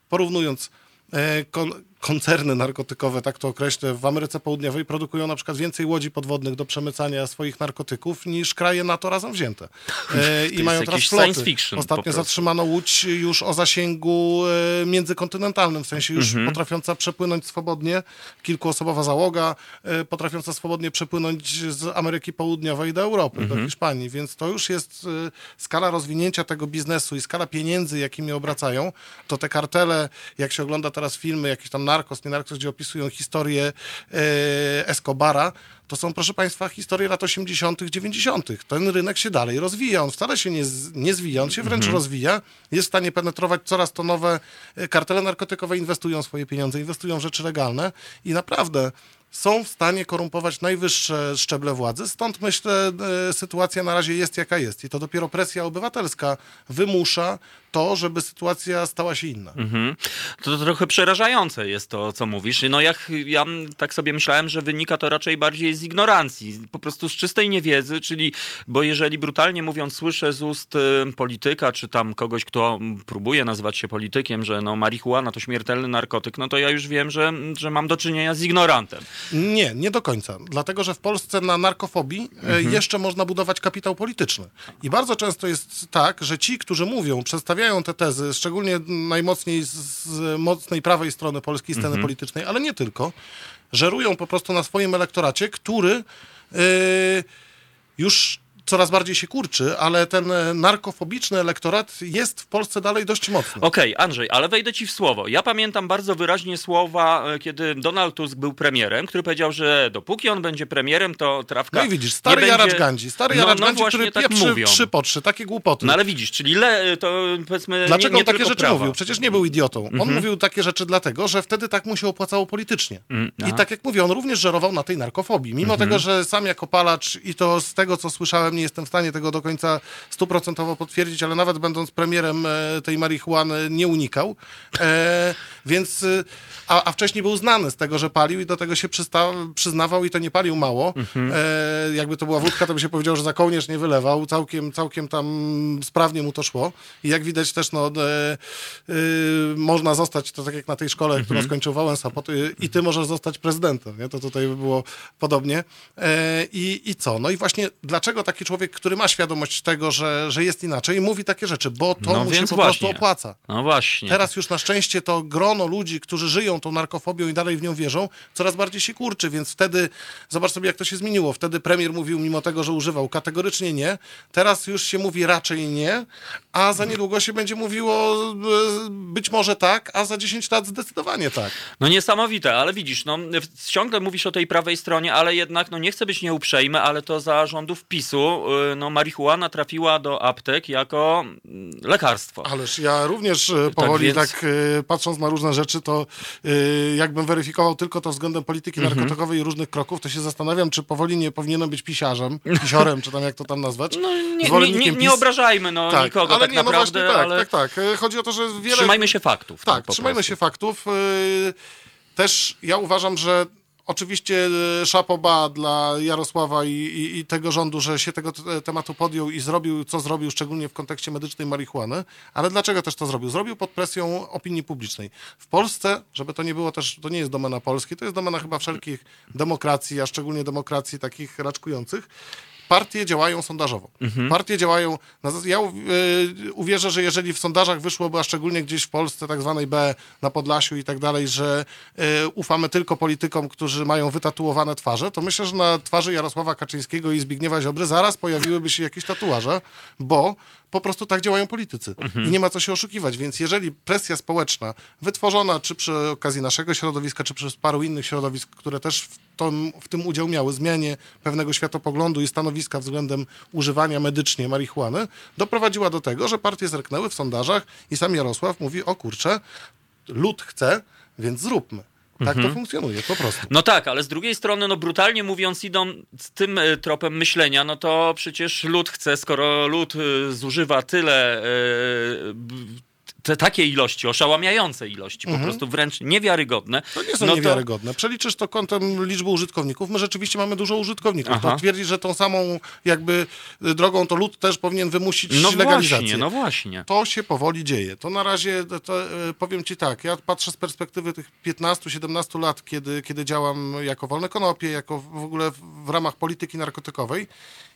porównując e, kon, koncerny narkotykowe, tak to określę, w Ameryce Południowej produkują na przykład więcej łodzi podwodnych do przemycania swoich narkotyków niż kraje NATO razem wzięte. E, I mają teraz floty. fiction Ostatnio zatrzymano łódź już o zasięgu e, międzykontynentalnym, w sensie już potrafiąca przepłynąć swobodnie, kilkuosobowa załoga, e, potrafiąca swobodnie przepłynąć z Ameryki Południowej do Europy, do Hiszpanii, więc to już jest e, skala rozwinięcia tego biznesu i skala pieniędzy, jakimi obracają, to te kartele, jak się ogląda teraz filmy, jakiś tam narkos, nie narkos, gdzie opisują historię e, Escobara, to są, proszę Państwa, historie lat 80., 90. Ten rynek się dalej rozwija. On wcale się nie, nie zwija, on się wręcz rozwija. Jest w stanie penetrować coraz to nowe e, kartele narkotykowe, inwestują swoje pieniądze, inwestują w rzeczy legalne i naprawdę są w stanie korumpować najwyższe szczeble władzy. Stąd myślę, e, sytuacja na razie jest jaka jest. I to dopiero presja obywatelska wymusza to, żeby sytuacja stała się inna. Mhm. To, to trochę przerażające jest to, co mówisz. No jak ja tak sobie myślałem, że wynika to raczej bardziej z ignorancji, po prostu z czystej niewiedzy, czyli, bo jeżeli brutalnie mówiąc słyszę z ust y, polityka, czy tam kogoś, kto próbuje nazywać się politykiem, że no marihuana to śmiertelny narkotyk, no to ja już wiem, że, że mam do czynienia z ignorantem. Nie, nie do końca. Dlatego, że w Polsce na narkofobii e, jeszcze można budować kapitał polityczny. I bardzo często jest tak, że ci, którzy mówią, przedstawiają te tezy, szczególnie najmocniej z, mocnej prawej strony polskiej sceny politycznej, ale nie tylko, żerują po prostu na swoim elektoracie, który e, już coraz bardziej się kurczy, ale ten e, narkofobiczny elektorat jest w Polsce dalej dość mocny. Okej, Andrzej, ale wejdę ci w słowo. Ja pamiętam bardzo wyraźnie słowa, e, kiedy Donald Tusk był premierem, który powiedział, że dopóki on będzie premierem, to trawka. No i widzisz, stary nie Jaracz będzie... Gandzi, stary No, Jaracz no Gandzi, który tak pieprzy mówią. trzy po trzy, takie głupoty. No ale widzisz, czyli le, to powiedzmy. Dlaczego nie, nie on takie rzeczy prawa. mówił? Przecież nie był idiotą. On mówił takie rzeczy dlatego, że wtedy tak mu się opłacało politycznie. Mm, I aha. tak jak mówię, on również żerował na tej narkofobii. Mimo tego, że sam jako palacz i to z tego, co słyszałem, nie jestem w stanie tego do końca stuprocentowo potwierdzić, ale nawet będąc premierem e, tej marihuany nie unikał. Więc, e, a, a wcześniej był znany z tego, że palił i do tego się przysta, przyznawał i to nie palił mało. E, jakby to była wódka, to by się powiedział, że za kołnierz nie wylewał. Całkiem, całkiem tam sprawnie mu to szło. I jak widać też, no, e, e, można zostać, to tak jak na tej szkole, którą skończył Wałęsa, po, i ty możesz zostać prezydentem, nie? To tutaj by było podobnie. E, i, I co? No i właśnie dlaczego taki człowiek, który ma świadomość tego, że, że jest inaczej, mówi takie rzeczy? Bo to No mu się po właśnie. prostu opłaca. No właśnie. Teraz już na szczęście to grono ludzi, którzy żyją tą narkofobią i dalej w nią wierzą, coraz bardziej się kurczy, więc wtedy, zobacz sobie jak to się zmieniło. Wtedy premier mówił, mimo tego, że używał, kategorycznie nie. Teraz już się mówi raczej nie, a za niedługo się będzie mówiło e, być może tak, a za 10 lat zdecydowanie tak. No niesamowite, ale widzisz, no ciągle mówisz o tej prawej stronie, ale jednak, no nie chcę być nieuprzejmy, ale to za rządów PiSu, y, no marihuana trafiła do aptek jako mm, lekarstwo. Ależ ja również e, powoli więc- tak, e, patrząc na różne rzeczy, to e, jakbym weryfikował tylko to względem polityki Mhm. narkotykowej i różnych kroków, to się zastanawiam, czy powoli nie powinienem być pisiarzem, pisiorem, czy tam jak to tam nazwać. No nie, nie, nie, nie obrażajmy no, nikogo ale tak nie, no naprawdę, właśnie tak, ale tak, tak. E, Chodzi o to, że wiele... trzymajmy się faktów. Tak, po trzymajmy prostu. się faktów. Yy, Też ja uważam, że oczywiście yy, szapoba dla Jarosława i, i, i tego rządu, że się tego t- tematu podjął i zrobił, co zrobił, szczególnie w kontekście medycznej marihuany. Ale dlaczego też to zrobił? Zrobił pod presją opinii publicznej. W Polsce, żeby to nie było też, to nie jest domena Polski, to jest domena chyba wszelkich demokracji, a szczególnie demokracji takich raczkujących. Partie działają sondażowo. Partie działają. Na, ja y, uwierzę, że jeżeli w sondażach wyszłoby, a szczególnie gdzieś w Polsce, tak zwanej B na Podlasiu i tak dalej, że y, ufamy tylko politykom, którzy mają wytatuowane twarze, to myślę, że na twarzy Jarosława Kaczyńskiego i Zbigniewa Ziobry zaraz pojawiłyby się jakieś tatuaże, bo po prostu tak działają politycy. I nie ma co się oszukiwać. Więc jeżeli presja społeczna, wytworzona czy przy okazji naszego środowiska, czy przez paru innych środowisk, które też tom, w tym udział miały, zmianie pewnego światopoglądu i stanowiska względem używania medycznie marihuany, doprowadziła do tego, że partie zerknęły w sondażach i sam Jarosław mówi, o kurczę, lud chce, więc zróbmy. Tak to funkcjonuje, po prostu. No tak, ale z drugiej strony, no brutalnie mówiąc, idą z tym e, tropem myślenia, no to przecież lud chce, skoro lud e, zużywa tyle e, te takie ilości, oszałamiające ilości, po prostu wręcz niewiarygodne. To nie są no niewiarygodne. Przeliczysz to kątem liczby użytkowników. My rzeczywiście mamy dużo użytkowników. Aha. To twierdzi, że tą samą jakby drogą to lud też powinien wymusić No legalizację. właśnie, no właśnie. To się powoli dzieje. To na razie, to, to, e, powiem ci tak, ja patrzę z perspektywy tych 15-17 lat, kiedy, kiedy działam jako wolne konopie, jako w ogóle w ramach polityki narkotykowej.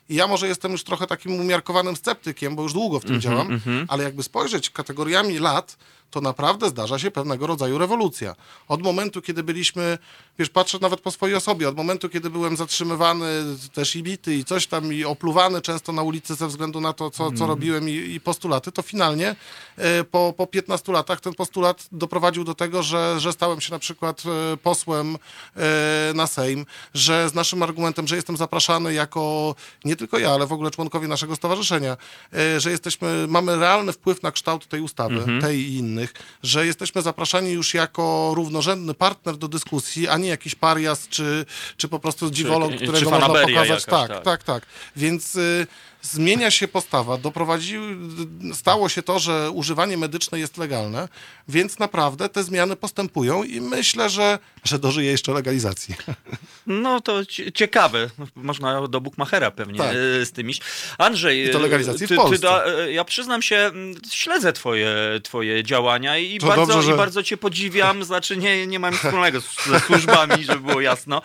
I ja może jestem już trochę takim umiarkowanym sceptykiem, bo już długo w tym działam, ale jakby spojrzeć kategoriami lat, to naprawdę zdarza się pewnego rodzaju rewolucja. Od momentu, kiedy byliśmy, wiesz, patrzę nawet po swojej osobie, od momentu, kiedy byłem zatrzymywany, też i bity i coś tam, i opluwany często na ulicy ze względu na to, co, co robiłem i, i postulaty, to finalnie e, po, po 15 latach ten postulat doprowadził do tego, że, że stałem się na przykład e, posłem e, na Sejm, że z naszym argumentem, że jestem zapraszany jako, nie tylko ja, ale w ogóle członkowie naszego stowarzyszenia, e, że jesteśmy, mamy realny wpływ na kształt tej ustawy, tej i innych, że jesteśmy zapraszani już jako równorzędny partner do dyskusji, a nie jakiś parias, czy, czy po prostu dziwoląg, czy którego można pokazać. jakaś, tak, tak. tak, tak. Więc y, zmienia się postawa, doprowadził, stało się to, że używanie medyczne jest legalne, więc naprawdę te zmiany postępują i myślę, że, że dożyje jeszcze legalizacji. No to cie- ciekawe. Można do Bukmachera pewnie Tak. e, z tym iść. Andrzej, I to legalizacji w ty, Polsce. ty da, e, ja przyznam się, śledzę twoje, twoje działania i, To bardzo, dobrze, że- i bardzo cię podziwiam. Znaczy nie, nie mam nic wspólnego ze służbami, żeby było jasno.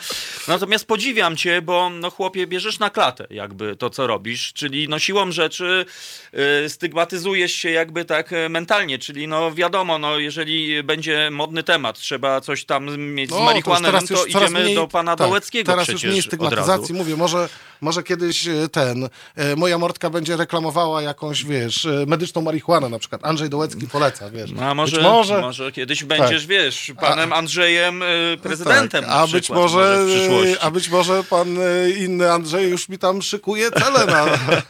Natomiast podziwiam cię, bo no chłopie, bierzesz na klatę jakby to, co robisz, czyli no siłą rzeczy e, stygmatyzujesz się jakby tak e, mentalnie, czyli no wiadomo, no jeżeli będzie modny temat, trzeba coś tam mieć z No, to już marihuaną, teraz to już coraz idziemy mniej- do pana tak, Dołeckiego Teraz już mniej stygmatyzacji. Mówię, może, może kiedyś e, ten, e, moja mordka będzie reklamowała jakąś, wiesz, medyczną marihuanę na przykład. Andrzej Dołecki poleca, wiesz. No, a może, może... może, kiedyś będziesz, wiesz, panem Andrzejem y, prezydentem tak, a być może, w przyszłości. a być może pan inny Andrzej już mi tam szykuje cele na...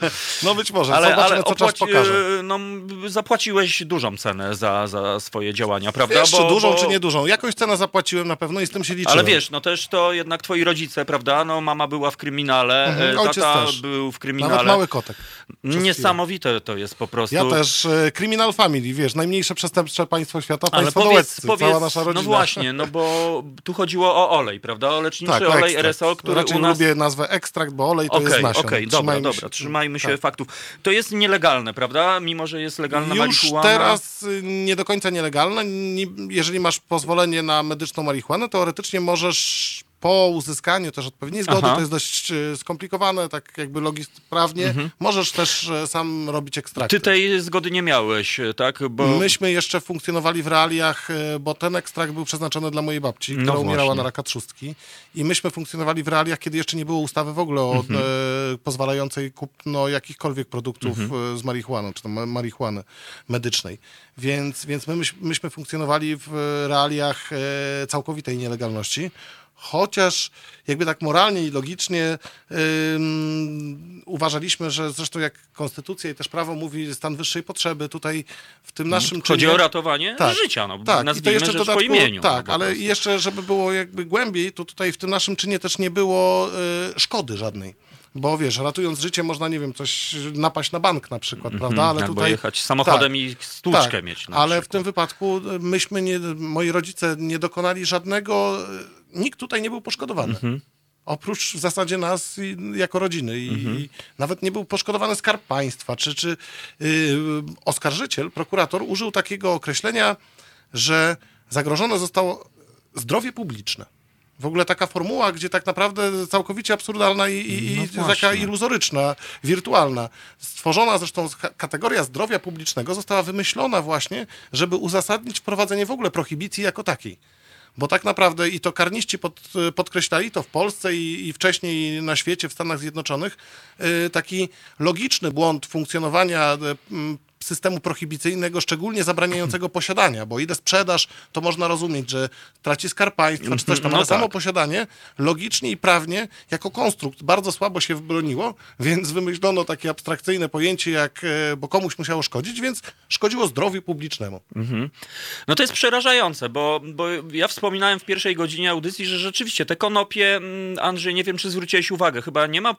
No być może, ale, zobaczmy, ale co czas opłaci- pokaże. y, no, zapłaciłeś dużą cenę za, za swoje działania, prawda? Wiesz, czy Bo- dużą, bo- czy nie dużą. Jakąś cenę zapłaciłem na pewno i z tym się liczyłem. Ale wiesz, no też to jednak twoi rodzice, prawda? No mama była w kryminale, Mhm, e, tata też. był w Nawet kryminale. mały kotek. Niesamowite to jest po prostu. Ja też, e, Criminal Family, wiesz, najmniejsze przestępcze państwo świata, Ale państwo powiedz, dołeccy, powiedz, cała nasza rodzina. no właśnie, no bo tu chodziło o olej, prawda? O leczniczy Tak, olej ekstrakt. RSO, który Raczej u nas... lubię nazwę ekstrakt, bo olej to Okej, jest nasion. okej, dobra, Trzymajmy dobra, się- trzymajmy się tak. faktów. To jest nielegalne, prawda? Mimo, że jest legalna Już marihuana. teraz y, nie do końca nielegalne. Nie- Jeżeli masz pozwolenie na medyczną marihuanę, teoretycznie możesz po uzyskaniu też odpowiedniej zgody, Aha. to jest dość y, skomplikowane, tak jakby logist prawnie, możesz też e, sam robić ekstrakty. Mhm. Ty tej zgody nie miałeś, tak? Bo... Myśmy jeszcze funkcjonowali w realiach, e, bo ten ekstrakt był przeznaczony dla mojej babci, która No umierała na raka trzustki. I myśmy funkcjonowali w realiach, kiedy jeszcze nie było ustawy w ogóle o, Mhm. e, pozwalającej kupno jakichkolwiek produktów Mhm. e, z marihuaną, czy tam ma- marihuany medycznej. Więc, więc my, myś- myśmy funkcjonowali w e, realiach e, całkowitej nielegalności. Chociaż jakby tak moralnie i logicznie ym, uważaliśmy, że zresztą jak konstytucja i też prawo mówi stan wyższej potrzeby, tutaj w tym naszym Mhm. Chodzi czynie- o ratowanie Tak, życia, no, tak, i to nazwijmy jeszcze rzecz dodatku, imieniu. Tak, no, ale jeszcze, żeby było jakby głębiej, to tutaj w tym naszym czynie też nie było y, szkody żadnej. Bo wiesz, ratując życie można, nie wiem, coś napaść na bank na przykład, prawda? Ale Mhm, Albo tutaj jechać samochodem tak, i stłuczkę tak, mieć. Ale w przykład. tym wypadku y, myśmy nie, moi rodzice nie dokonali żadnego, y, nikt tutaj nie był poszkodowany. Mhm. Oprócz w zasadzie nas i, jako rodziny. I, Mhm. I nawet nie był poszkodowany skarb państwa, czy, czy yy, oskarżyciel, prokurator użył takiego określenia, że zagrożone zostało zdrowie publiczne. W ogóle taka formuła, gdzie tak naprawdę całkowicie absurdalna i, i, i No taka iluzoryczna, wirtualna. Stworzona zresztą ka- kategoria zdrowia publicznego została wymyślona właśnie, żeby uzasadnić wprowadzenie w ogóle prohibicji jako takiej. Bo tak naprawdę i to karniści pod, podkreślali to w Polsce i, i wcześniej na świecie, w Stanach Zjednoczonych, y, taki logiczny błąd funkcjonowania y, systemu prohibicyjnego, szczególnie zabraniającego posiadania, bo ile sprzedaż, to można rozumieć, że traci skarb państwa czy coś tam, No ale samo tak. posiadanie logicznie i prawnie jako konstrukt bardzo słabo się broniło, więc wymyślono takie abstrakcyjne pojęcie jak, e, bo komuś musiało szkodzić, więc szkodziło zdrowiu publicznemu. No to jest przerażające, bo, bo ja wspominałem w pierwszej godzinie audycji, że rzeczywiście te konopie, mm, Andrzej, nie wiem czy zwróciłeś uwagę, chyba nie ma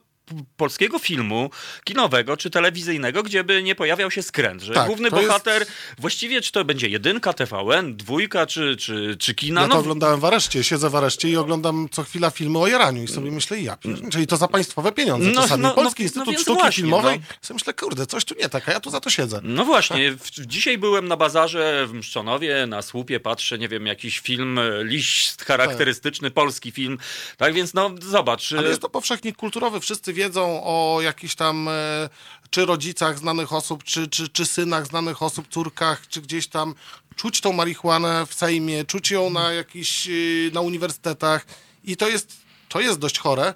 polskiego filmu kinowego czy telewizyjnego, gdzie by nie pojawiał się skręt, że Tak, główny to jest- bohater, właściwie czy to będzie jedynka, TVN, dwójka czy, czy, czy kina, Ja to no oglądałem w areszcie, siedzę w areszcie i oglądam co chwila filmy o jaraniu i sobie myślę, ja, czyli to za państwowe pieniądze No, czasami. no, no, Polski no Instytut Sztuki właśnie, Filmowej, no. sobie myślę, kurde, coś tu nie tak, a ja tu za to siedzę. No właśnie, w, dzisiaj byłem na bazarze w Mszczonowie, na słupie, patrzę, nie wiem, jakiś film, e, liść charakterystyczny, polski film, tak więc no zobacz. Ale e, jest to powszechnie kulturowe. Wszyscy wiedzą o jakichś tam e, czy rodzicach znanych osób, czy, czy, czy synach znanych osób, córkach, czy gdzieś tam. Czuć tą marihuanę w Sejmie, czuć ją na jakichś, e, na uniwersytetach i to jest, to jest dość chore.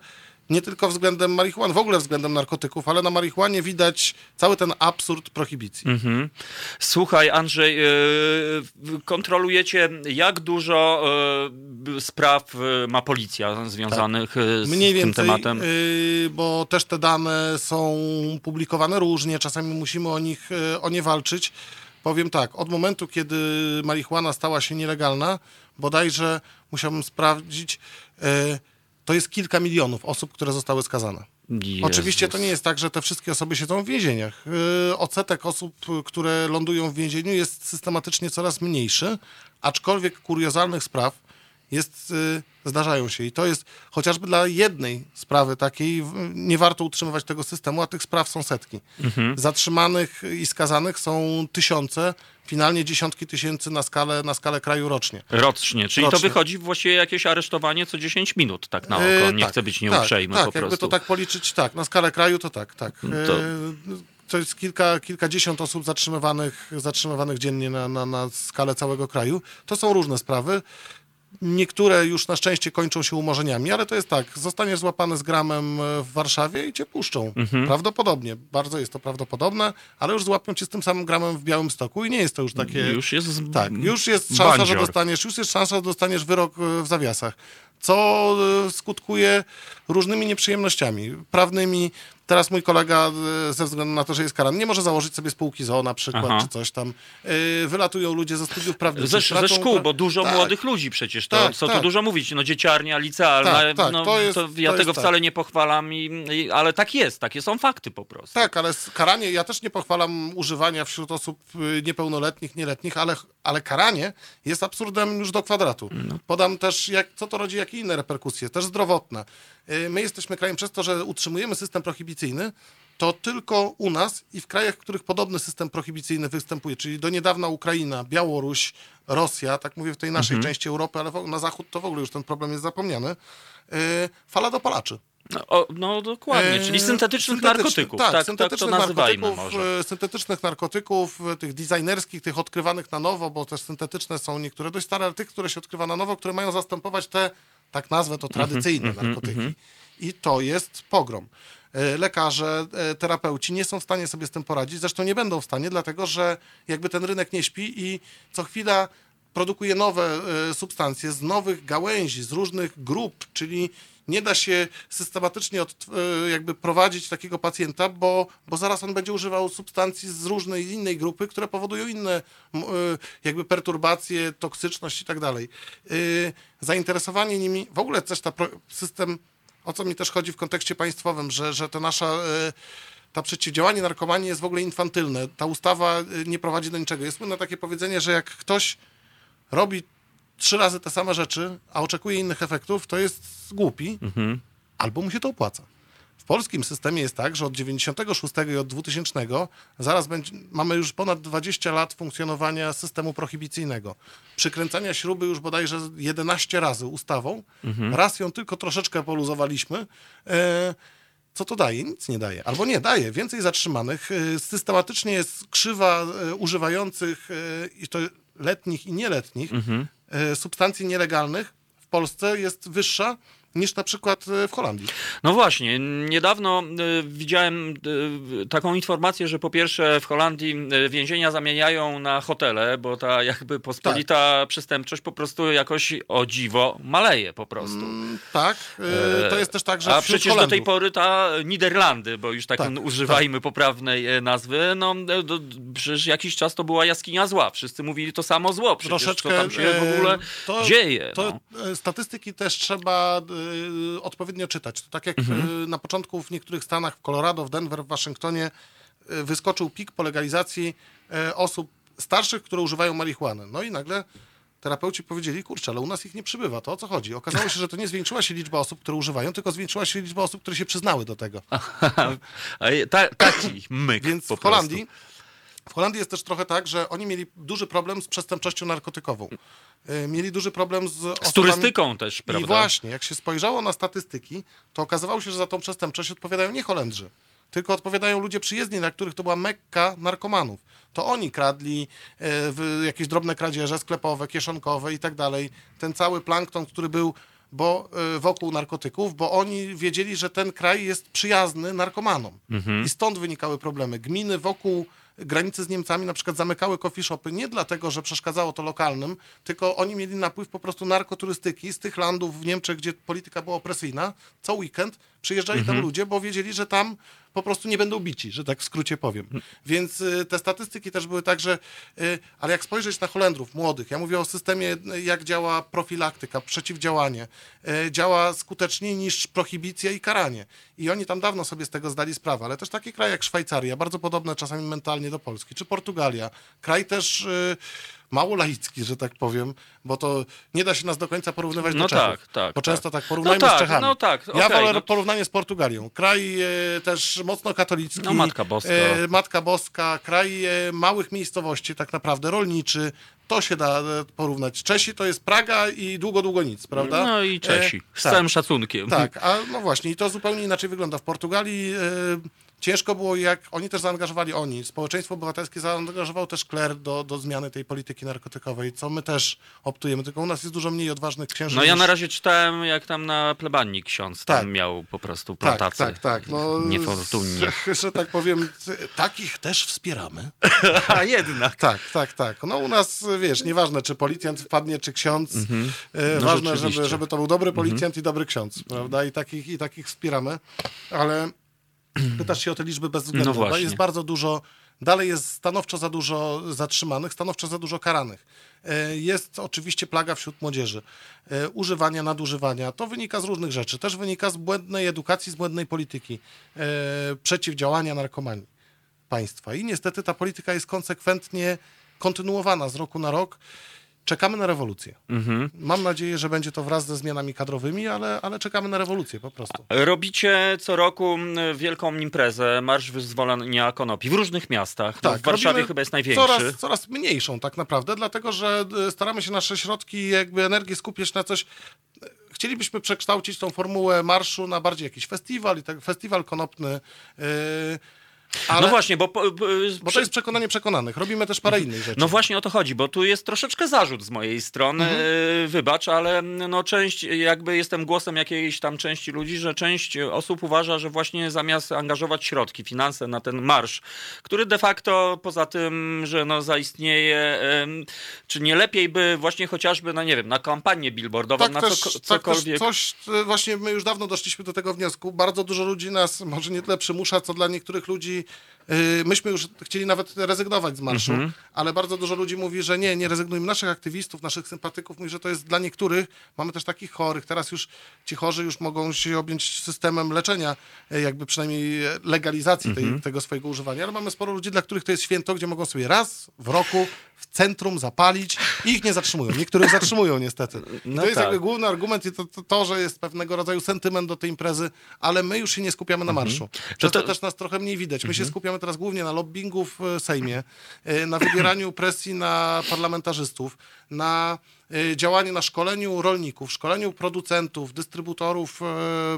Nie tylko względem marihuany, w ogóle względem narkotyków, ale na marihuanie widać cały ten absurd prohibicji. Mhm. Słuchaj, Andrzej, e, kontrolujecie, jak dużo e, spraw e, ma policja związanych e, z Mniej tym więcej, tematem? y, bo też te dane są publikowane różnie, czasami musimy o nich, y, o nie walczyć. Powiem tak, od momentu, kiedy marihuana stała się nielegalna, bodajże musiałbym sprawdzić, y, to jest kilka milionów osób, które zostały skazane. Oczywiście to nie jest tak, że te wszystkie osoby siedzą w więzieniach. Yy, Odsetek osób, y, które lądują w więzieniu jest systematycznie coraz mniejszy, aczkolwiek kuriozalnych spraw jest, y, zdarzają się i to jest chociażby dla jednej sprawy takiej nie warto utrzymywać tego systemu, a tych spraw są setki. Zatrzymanych i skazanych są tysiące, finalnie dziesiątki tysięcy na skalę, na skalę kraju rocznie. Rocznie, czyli to Rocznie. wychodzi właściwie jakieś aresztowanie co 10 minut, tak na oko. E, Nie tak, chcę być tak, nieuprzejmy tak, po prostu. jakby to tak policzyć, tak, na skalę kraju to tak, tak. To- E, To jest kilka, kilkadziesiąt osób zatrzymywanych, zatrzymywanych dziennie na, na, na skalę całego kraju. To są różne sprawy. Niektóre już na szczęście kończą się umorzeniami, ale to jest tak, zostaniesz złapany z gramem e, w Warszawie i cię puszczą. Mhm. Prawdopodobnie, bardzo jest to prawdopodobne, ale już złapią cię z tym samym gramem w Białym Stoku i nie jest to już takie... Już jest Tak, już jest szansa, że dostaniesz, już jest szansa, że dostaniesz wyrok e, w zawiasach, co e, skutkuje różnymi nieprzyjemnościami prawnymi. Teraz mój kolega, e, ze względu na to, że jest karany, nie może założyć sobie spółki ZOO na przykład, Aha. czy coś tam. E, Wylatują ludzie ze studiów prawniczych. Ze, ze szkół, bo dużo Tak. młodych ludzi przecież, to Tak, co tu tak. dużo mówić, no dzieciarnia, licealna, Tak, tak, no, to jest- ja to tego jest wcale tak. nie pochwalam, i, ale tak jest, takie są fakty po prostu. Tak, ale karanie, ja też nie pochwalam używania wśród osób y, niepełnoletnich, nieletnich, ale, ale karanie jest absurdem już do kwadratu. Podam też, jak, co to rodzi, jakie inne reperkusje, też zdrowotne. Y, My jesteśmy krajem przez to, że utrzymujemy system prohibicyjny, to tylko u nas i w krajach, w których podobny system prohibicyjny występuje, czyli do niedawna Ukraina, Białoruś, Rosja, tak mówię w tej naszej części Europy, ale na zachód to w ogóle już ten problem jest zapomniany, y, fala dopalaczy. No, o, no dokładnie, czyli Eee, syntetycznych syntetyczny- narkotyków, Tak, tak, tak, syntetycznych to nazywajmy narkotyków, może. e, syntetycznych narkotyków, e, tych designerskich, tych odkrywanych na nowo, bo też syntetyczne są niektóre dość stare, ale tych, które się odkrywa na nowo, które mają zastępować te, tak nazwę to, Mhm, tradycyjne narkotyki. I to jest pogrom. E, Lekarze, terapeuci nie są w stanie sobie z tym poradzić, zresztą nie będą w stanie, dlatego że jakby ten rynek nie śpi i co chwila produkuje nowe substancje z nowych gałęzi, z różnych grup, czyli nie da się systematycznie od, e, jakby prowadzić takiego pacjenta, bo, bo zaraz on będzie używał substancji z różnej innej grupy, które powodują inne e, jakby perturbacje, toksyczność i tak dalej. E, Zainteresowanie nimi, w ogóle też ta system, o co mi też chodzi w kontekście państwowym, że, że to nasza ta przeciwdziałanie narkomanii jest w ogóle infantylne. Ta ustawa nie prowadzi do niczego. Jest słynne takie powiedzenie, że jak ktoś robi trzy razy te same rzeczy, a oczekuje innych efektów, to jest głupi, albo mu się to opłaca. W polskim systemie jest tak, że od 96 i od 2000 zaraz będzie, mamy już ponad 20 lat funkcjonowania systemu prohibicyjnego. Przykręcania śruby już bodajże 11 razy ustawą. Raz ją tylko troszeczkę poluzowaliśmy. E, co to daje? Nic nie daje. Albo nie daje. Więcej zatrzymanych. E, Systematycznie jest krzywa e, używających e, i to letnich i nieletnich e, substancji nielegalnych w Polsce jest wyższa niż na przykład e, w Holandii. No właśnie, niedawno y, widziałem y, taką informację, że po pierwsze w Holandii więzienia zamieniają na hotele, bo ta jakby pospolita Tak. przestępczość po prostu jakoś o dziwo maleje po prostu. Mm, tak, e, to jest też tak, że A przecież do tej pory ta Niderlandy, bo już tak, Tak, używajmy poprawnej e, nazwy, no e, do, przecież jakiś czas to była jaskinia zła. Wszyscy mówili to samo zło. Przecież troszeczkę co tam się w ogóle e, to, dzieje. To no. e, statystyki też trzeba e, odpowiednio czytać. To tak jak Mhm. e, na początku w niektórych stanach, w Colorado, w Denver, w Waszyngtonie e, wyskoczył pik po legalizacji osób starszych, które używają marihuany. No i nagle terapeuci powiedzieli, kurczę, ale u nas ich nie przybywa, to o co chodzi? Okazało się, że to nie zwiększyła się liczba osób, które używają, tylko zwiększyła się liczba osób, które się przyznały do tego. A ta, taki myk Więc po w Holandii, w Holandii jest też trochę tak, że oni mieli duży problem z przestępczością narkotykową. E, Mieli duży problem z. Z osobami... turystyką też, prawda? I właśnie, jak się spojrzało na statystyki, to okazywało się, że za tą przestępczość odpowiadają nie Holendrzy, tylko odpowiadają ludzie przyjezdni, na których to była mekka narkomanów. To oni kradli w jakieś drobne kradzieże sklepowe, kieszonkowe i tak dalej. Ten cały plankton, który był bo, e, wokół narkotyków, bo oni wiedzieli, że ten kraj jest przyjazny narkomanom. I stąd wynikały problemy. Gminy wokół granicy z Niemcami na przykład zamykały coffee shopy nie dlatego, że przeszkadzało to lokalnym, tylko oni mieli napływ po prostu narkoturystyki z tych landów w Niemczech, gdzie polityka była opresyjna. Co weekend przyjeżdżali tam ludzie, bo wiedzieli, że tam po prostu nie będą bici, że tak w skrócie powiem. Więc y, te statystyki też były tak, że y, ale jak spojrzeć na Holendrów młodych, ja mówię o systemie, y, jak działa profilaktyka, przeciwdziałanie, działa skuteczniej niż prohibicja i karanie. I oni tam dawno sobie z tego zdali sprawę, ale też takie kraje jak Szwajcaria, bardzo podobne czasami mentalnie do Polski, czy Portugalia, kraj też mało laicki, że tak powiem, bo to nie da się nas do końca porównywać No do Czechów. tak, tak, Bo tak. często tak porównajmy No tak, z Czechami. no tak, ja okej, wolę no- porównanie z Portugalią. Kraj e, też mocno katolicki. No, Matka Boska. E, Matka Boska, kraj e, małych miejscowości, tak naprawdę, rolniczy. To się da e, porównać. Czesi to jest Praga i długo, długo nic, prawda? No i Czesi, E, z tak. całym szacunkiem. Tak, a no właśnie, i to zupełnie inaczej wygląda. W Portugalii e, ciężko było, jak oni też zaangażowali oni. Społeczeństwo obywatelskie zaangażowało też kler do, do zmiany tej polityki narkotykowej, co my też optujemy, tylko u nas jest dużo mniej odważnych księży. No ja niż- na razie czytałem, jak tam na plebanii ksiądz tam Tak. miał po prostu tak, plantację. tak, tak. No, Niefortunnie. Że, tak powiem, takich też wspieramy. A jednak. Tak, tak, tak. No u nas, wiesz, nieważne, czy policjant wpadnie, czy ksiądz. E, No ważne, żeby, żeby to był dobry policjant i dobry ksiądz, prawda? I takich, I takich wspieramy. Ale pytasz się o te liczby bezwzględne. No właśnie. Jest bardzo dużo, dalej jest stanowczo za dużo zatrzymanych, stanowczo za dużo karanych. E, Jest oczywiście plaga wśród młodzieży. E, Używania, nadużywania. To wynika z różnych rzeczy. Też wynika z błędnej edukacji, z błędnej polityki. E, Przeciwdziałania narkomanii państwa. I niestety ta polityka jest konsekwentnie kontynuowana z roku na rok. Czekamy na rewolucję. Mam nadzieję, że będzie to wraz ze zmianami kadrowymi, ale, ale czekamy na rewolucję po prostu. Robicie co roku wielką imprezę, Marsz Wyzwolenia Konopi w różnych miastach. No, w Warszawie Tak, chyba jest największy. Coraz, coraz mniejszą tak naprawdę, dlatego że y, staramy się nasze środki, jakby energię skupiać na coś. Chcielibyśmy przekształcić tą formułę marszu na bardziej jakiś festiwal i tak festiwal konopny. Ale, No właśnie, bo... bo- Bo to jest przekonanie przekonanych. Robimy też parę innych rzeczy. No właśnie o to chodzi, bo tu jest troszeczkę zarzut z mojej strony, Mhm. e, wybacz, ale no część, jakby jestem głosem jakiejś tam części ludzi, że część osób uważa, że właśnie zamiast angażować środki, finanse na ten marsz, który de facto poza tym, że no zaistnieje, czy nie lepiej by właśnie chociażby, no nie wiem, na kampanię billboardową, tak na też, co, tak cokolwiek. coś, e, właśnie my już dawno doszliśmy do tego wniosku. Bardzo dużo ludzi nas może nie tyle przymusza, co dla niektórych ludzi. Yy, myśmy już chcieli nawet rezygnować z marszu, Mhm. ale bardzo dużo ludzi mówi, że nie, nie rezygnujmy. Naszych aktywistów, naszych sympatyków mówi, że to jest dla niektórych. Mamy też takich chorych. Teraz już ci chorzy już mogą się objąć systemem leczenia, e, jakby przynajmniej legalizacji tej, Mhm. tego swojego używania, ale mamy sporo ludzi, dla których to jest święto, gdzie mogą sobie raz w roku w centrum zapalić i ich nie zatrzymują. Niektórych zatrzymują niestety. I No to jest tak. jakby główny argument i to, to, to, że jest pewnego rodzaju sentyment do tej imprezy, ale my już się nie skupiamy na marszu. Przez to, to- też nas trochę mniej widać. My się skupiamy teraz głównie na lobbingu w e, Sejmie, e, na wywieraniu presji na parlamentarzystów, na e, działanie na szkoleniu rolników, szkoleniu producentów, dystrybutorów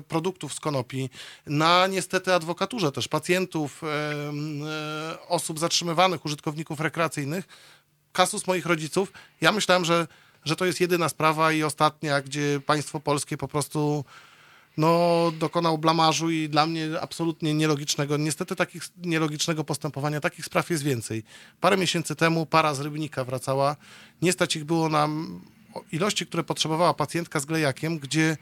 produktów z konopi, na niestety adwokaturze też pacjentów, osób zatrzymywanych, użytkowników rekreacyjnych. Kasus moich rodziców. Ja myślałem, że, że to jest jedyna sprawa i ostatnia, gdzie państwo polskie po prostu no, dokonał blamażu i dla mnie absolutnie nielogicznego, niestety takich nielogicznego postępowania, takich spraw jest więcej. Parę miesięcy temu para z Rybnika wracała, nie stać ich było na ilości, które potrzebowała pacjentka z glejakiem, gdzie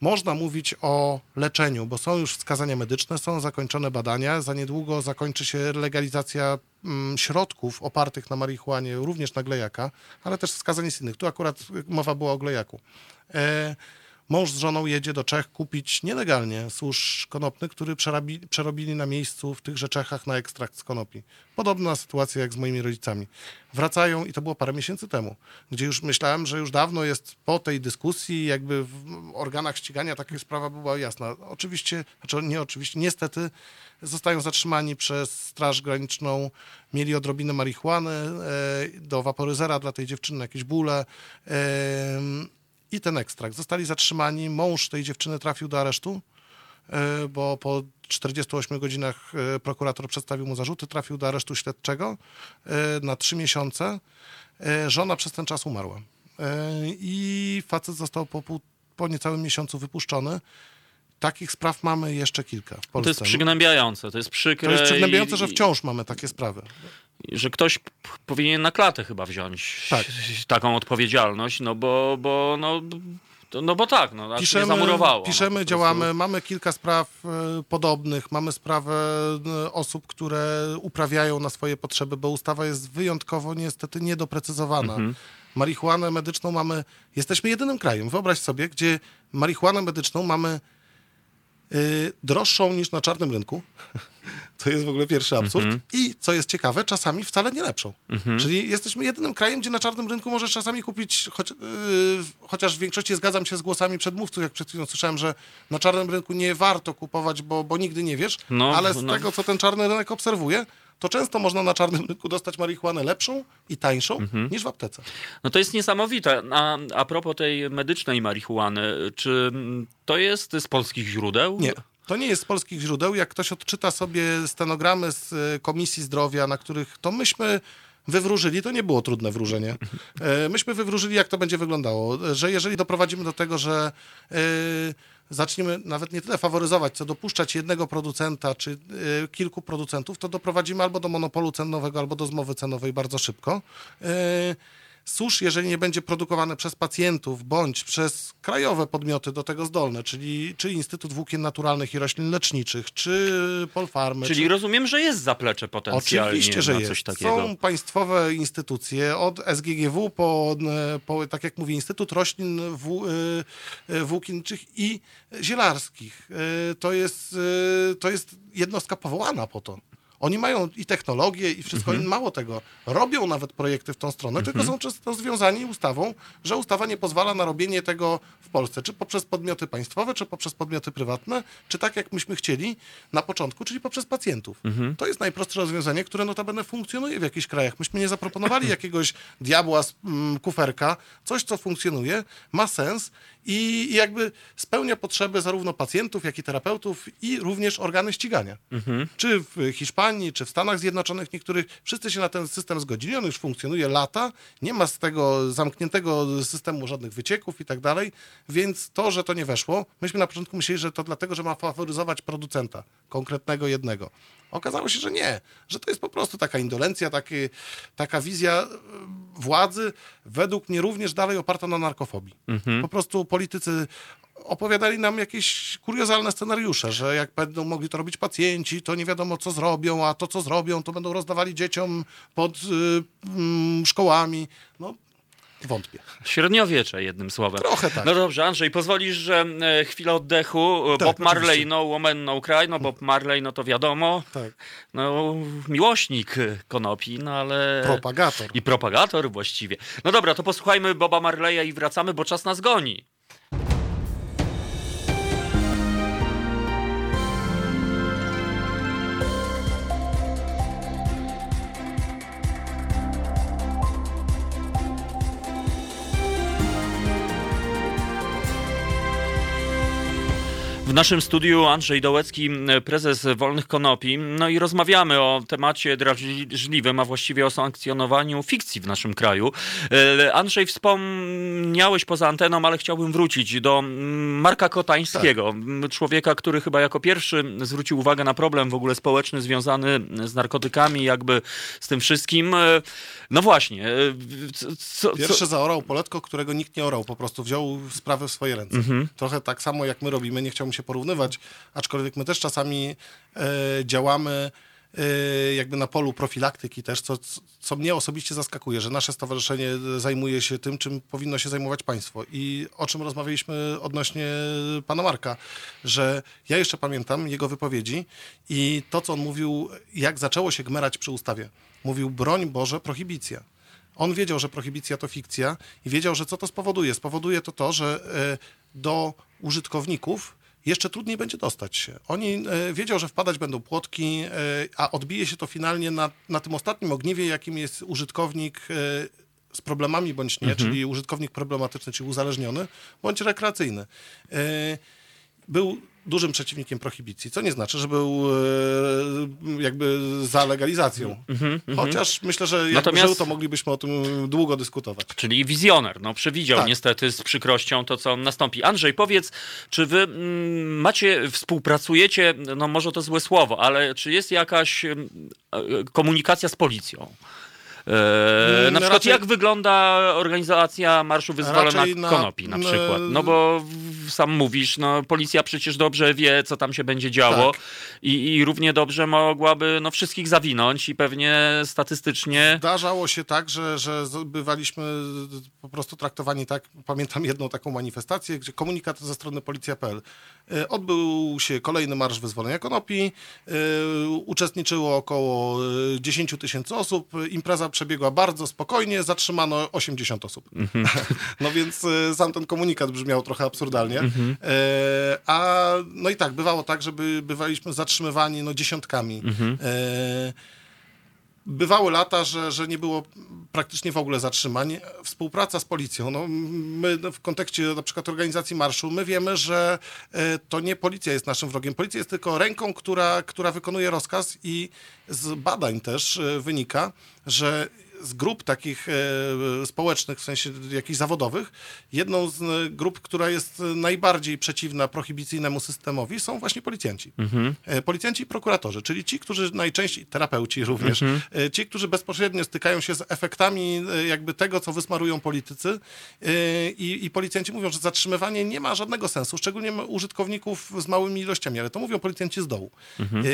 można mówić o leczeniu, bo są już wskazania medyczne, są zakończone badania, za niedługo zakończy się legalizacja mm, środków opartych na marihuanie, również na glejaka, ale też wskazań z innych. Tu akurat mowa była o glejaku. E, mąż z żoną jedzie do Czech kupić nielegalnie służ konopny, który przerabi, przerobili na miejscu w tychże Czechach na ekstrakt z konopi. Podobna sytuacja jak z moimi rodzicami. Wracają i to było parę miesięcy temu, gdzie już myślałem, że już dawno jest po tej dyskusji, jakby w organach ścigania taka sprawa była jasna. Oczywiście, znaczy nie oczywiście, niestety zostają zatrzymani przez Straż Graniczną, mieli odrobinę marihuany, e, do waporyzera dla tej dziewczyny jakieś bóle, i ten ekstrakt. Zostali zatrzymani. Mąż tej dziewczyny trafił do aresztu, e, bo po 48 godzinach e, prokurator przedstawił mu zarzuty, trafił do aresztu śledczego e, na trzy miesiące. Żona przez ten czas umarła. I facet został po, po niecałym miesiącu wypuszczony. Takich spraw mamy jeszcze kilka w Polsce. To jest przygnębiające, to jest przykre. To jest przygnębiające, i... że wciąż mamy takie sprawy że ktoś powinien na klatę chyba wziąć tak. taką odpowiedzialność, no bo, bo no, no bo tak, no, piszemy, zamurowało. No, piszemy, no, działamy, mamy kilka spraw e, podobnych, mamy sprawę e, osób, które uprawiają na swoje potrzeby, bo ustawa jest wyjątkowo niestety niedoprecyzowana. Mhm. Marihuanę medyczną mamy, jesteśmy jedynym krajem, wyobraź sobie, gdzie marihuanę medyczną mamy droższą niż na czarnym rynku. To jest w ogóle pierwszy absurd. Mm -hmm. I co jest ciekawe, czasami wcale nie lepszą. Mm -hmm. Czyli jesteśmy jedynym krajem, gdzie na czarnym rynku możesz czasami kupić, choć, yy, chociaż w większości zgadzam się z głosami przedmówców, jak przed chwilą słyszałem, że na czarnym rynku nie warto kupować, bo, bo nigdy nie wiesz, no, ale z no. tego, co ten czarny rynek obserwuje, to często można na czarnym rynku dostać marihuanę lepszą i tańszą mhm. niż w aptece. No to jest niesamowite. A, a propos tej medycznej marihuany, czy to jest z polskich źródeł? Nie. To nie jest z polskich źródeł. Jak ktoś odczyta sobie stenogramy z e, Komisji Zdrowia, na których to myśmy wywróżyli, to nie było trudne wróżenie. E, myśmy wywróżyli, jak to będzie wyglądało. Że jeżeli doprowadzimy do tego, że e, zaczniemy nawet nie tyle faworyzować, co dopuszczać jednego producenta czy kilku producentów, to doprowadzimy albo do monopolu cenowego, albo do zmowy cenowej bardzo szybko. Susz, jeżeli nie będzie produkowane przez pacjentów bądź przez krajowe podmioty do tego zdolne, czyli czy Instytut Włókien Naturalnych i Roślin Leczniczych, czy Polfarmy. Czyli czy... rozumiem, że jest zaplecze potencjalnie Oczywiście, że jest. takiego. Są państwowe instytucje od SGGW po, po tak jak mówię, Instytut Roślin e, e, Włókienniczych i Zielarskich. E, to jest, to jest jednostka powołana po to. Oni mają i technologię, i wszystko, mhm. mało tego, robią nawet projekty w tą stronę, mhm. tylko są często związani ustawą, że ustawa nie pozwala na robienie tego w Polsce, czy poprzez podmioty państwowe, czy poprzez podmioty prywatne, czy tak jak myśmy chcieli na początku, czyli poprzez pacjentów. Mhm. To jest najprostsze rozwiązanie, które notabene funkcjonuje w jakichś krajach. Myśmy nie zaproponowali jakiegoś diabła z mm, kuferka, coś, co funkcjonuje, ma sens i, i jakby spełnia potrzeby zarówno pacjentów, jak i terapeutów i również organy ścigania. Mhm. Czy w Hiszpanii, czy w Stanach Zjednoczonych niektórych, wszyscy się na ten system zgodzili, on już funkcjonuje lata, nie ma z tego zamkniętego systemu żadnych wycieków i tak dalej, więc to, że to nie weszło, myśmy na początku myśleli, że to dlatego, że ma faworyzować producenta, konkretnego jednego. Okazało się, że nie, że to jest po prostu taka indolencja, taki, taka wizja e, władzy, według mnie również dalej oparta na narkofobii. Mhm. Po prostu politycy opowiadali nam jakieś kuriozalne scenariusze, że jak będą mogli to robić pacjenci, to nie wiadomo co zrobią, a to co zrobią, to będą rozdawali dzieciom pod y, y, szkołami. No, Wątpię. Średniowiecze, jednym słowem. Trochę tak. No dobrze, Andrzej, pozwolisz, że e, chwilę oddechu. Tak, Bob Marley, oczywiście. no Woman, no Cry, no Bob Marley, no to wiadomo. Tak. No, miłośnik konopi, no ale... Propagator. I propagator właściwie. No dobra, to posłuchajmy Boba Marleya i wracamy, bo czas nas goni. W naszym studiu Andrzej Dołecki, prezes Wolnych Konopi. No i rozmawiamy o temacie drażliwym, a właściwie o sankcjonowaniu fikcji w naszym kraju. E, Andrzej, wspomniałeś poza anteną, ale chciałbym wrócić do Marka Kotańskiego. Tak. Człowieka, który chyba jako pierwszy zwrócił uwagę na problem w ogóle społeczny związany z narkotykami, jakby z tym wszystkim. E, no właśnie. E, co, Pierwszy co... zaorał poletko, którego nikt nie orał. Po prostu wziął sprawę w swoje ręce. Mhm. Trochę tak samo jak my robimy. Nie chciałbym się porównywać, aczkolwiek my też czasami e, działamy e, jakby na polu profilaktyki też, co, co mnie osobiście zaskakuje, że nasze stowarzyszenie zajmuje się tym, czym powinno się zajmować państwo. I o czym rozmawialiśmy odnośnie pana Marka, że ja jeszcze pamiętam jego wypowiedzi i to, co on mówił, jak zaczęło się gmerać przy ustawie. Mówił, broń Boże, prohibicja. On wiedział, że prohibicja to fikcja i wiedział, że co to spowoduje. Spowoduje to to, że e, do użytkowników jeszcze trudniej będzie dostać się. Oni e, wiedział, że wpadać będą płotki, e, a odbije się to finalnie na, na tym ostatnim ogniwie, jakim jest użytkownik z problemami bądź nie, mhm. czyli użytkownik problematyczny, czyli uzależniony, bądź rekreacyjny. Był dużym przeciwnikiem prohibicji, co nie znaczy, że był e, jakby za legalizacją. Mm -hmm, Chociaż myślę, że jakby Natomiast... żył, to moglibyśmy o tym długo dyskutować. Czyli wizjoner, no przewidział tak. niestety z przykrością to, co nastąpi. Andrzej, powiedz, czy wy mm, macie, współpracujecie, no może to złe słowo, ale czy jest jakaś mm, e, komunikacja z policją? E, na przykład raczej, jak wygląda organizacja Marszu Wyzwolona na, Konopi na przykład? No bo sam mówisz, no policja przecież dobrze wie, co tam się będzie działo tak. i, i równie dobrze mogłaby no, wszystkich zawinąć i pewnie statystycznie... Zdarzało się tak, że, że bywaliśmy po prostu traktowani tak, pamiętam jedną taką manifestację, gdzie komunikat ze strony policja.pl e, odbył się kolejny Marsz Wyzwolenia Konopi, e, uczestniczyło około 10 tysięcy osób, impreza przebiegła bardzo spokojnie, zatrzymano 80 osób. Mm -hmm. No więc e, sam ten komunikat brzmiał trochę absurdalnie. Mm -hmm. e, a no i tak, bywało tak, żeby bywaliśmy zatrzymywani no, dziesiątkami. Mm -hmm. e, Bywały lata, że, że nie było praktycznie w ogóle zatrzymań. Współpraca z policją. No, my w kontekście na przykład organizacji marszu, my wiemy, że e, to nie policja jest naszym wrogiem. Policja jest tylko ręką, która, która wykonuje rozkaz i z badań też e, wynika, że z grup takich e, społecznych, w sensie jakichś zawodowych, jedną z e, grup, która jest najbardziej przeciwna prohibicyjnemu systemowi są właśnie policjanci. Mhm. E, policjanci i prokuratorzy, czyli ci, którzy najczęściej, terapeuci również, mhm. ci, którzy bezpośrednio stykają się z efektami jakby tego, co wysmarują politycy i, i policjanci mówią, że zatrzymywanie nie ma żadnego sensu, szczególnie użytkowników z małymi ilościami, ale to mówią policjanci z dołu. Mhm.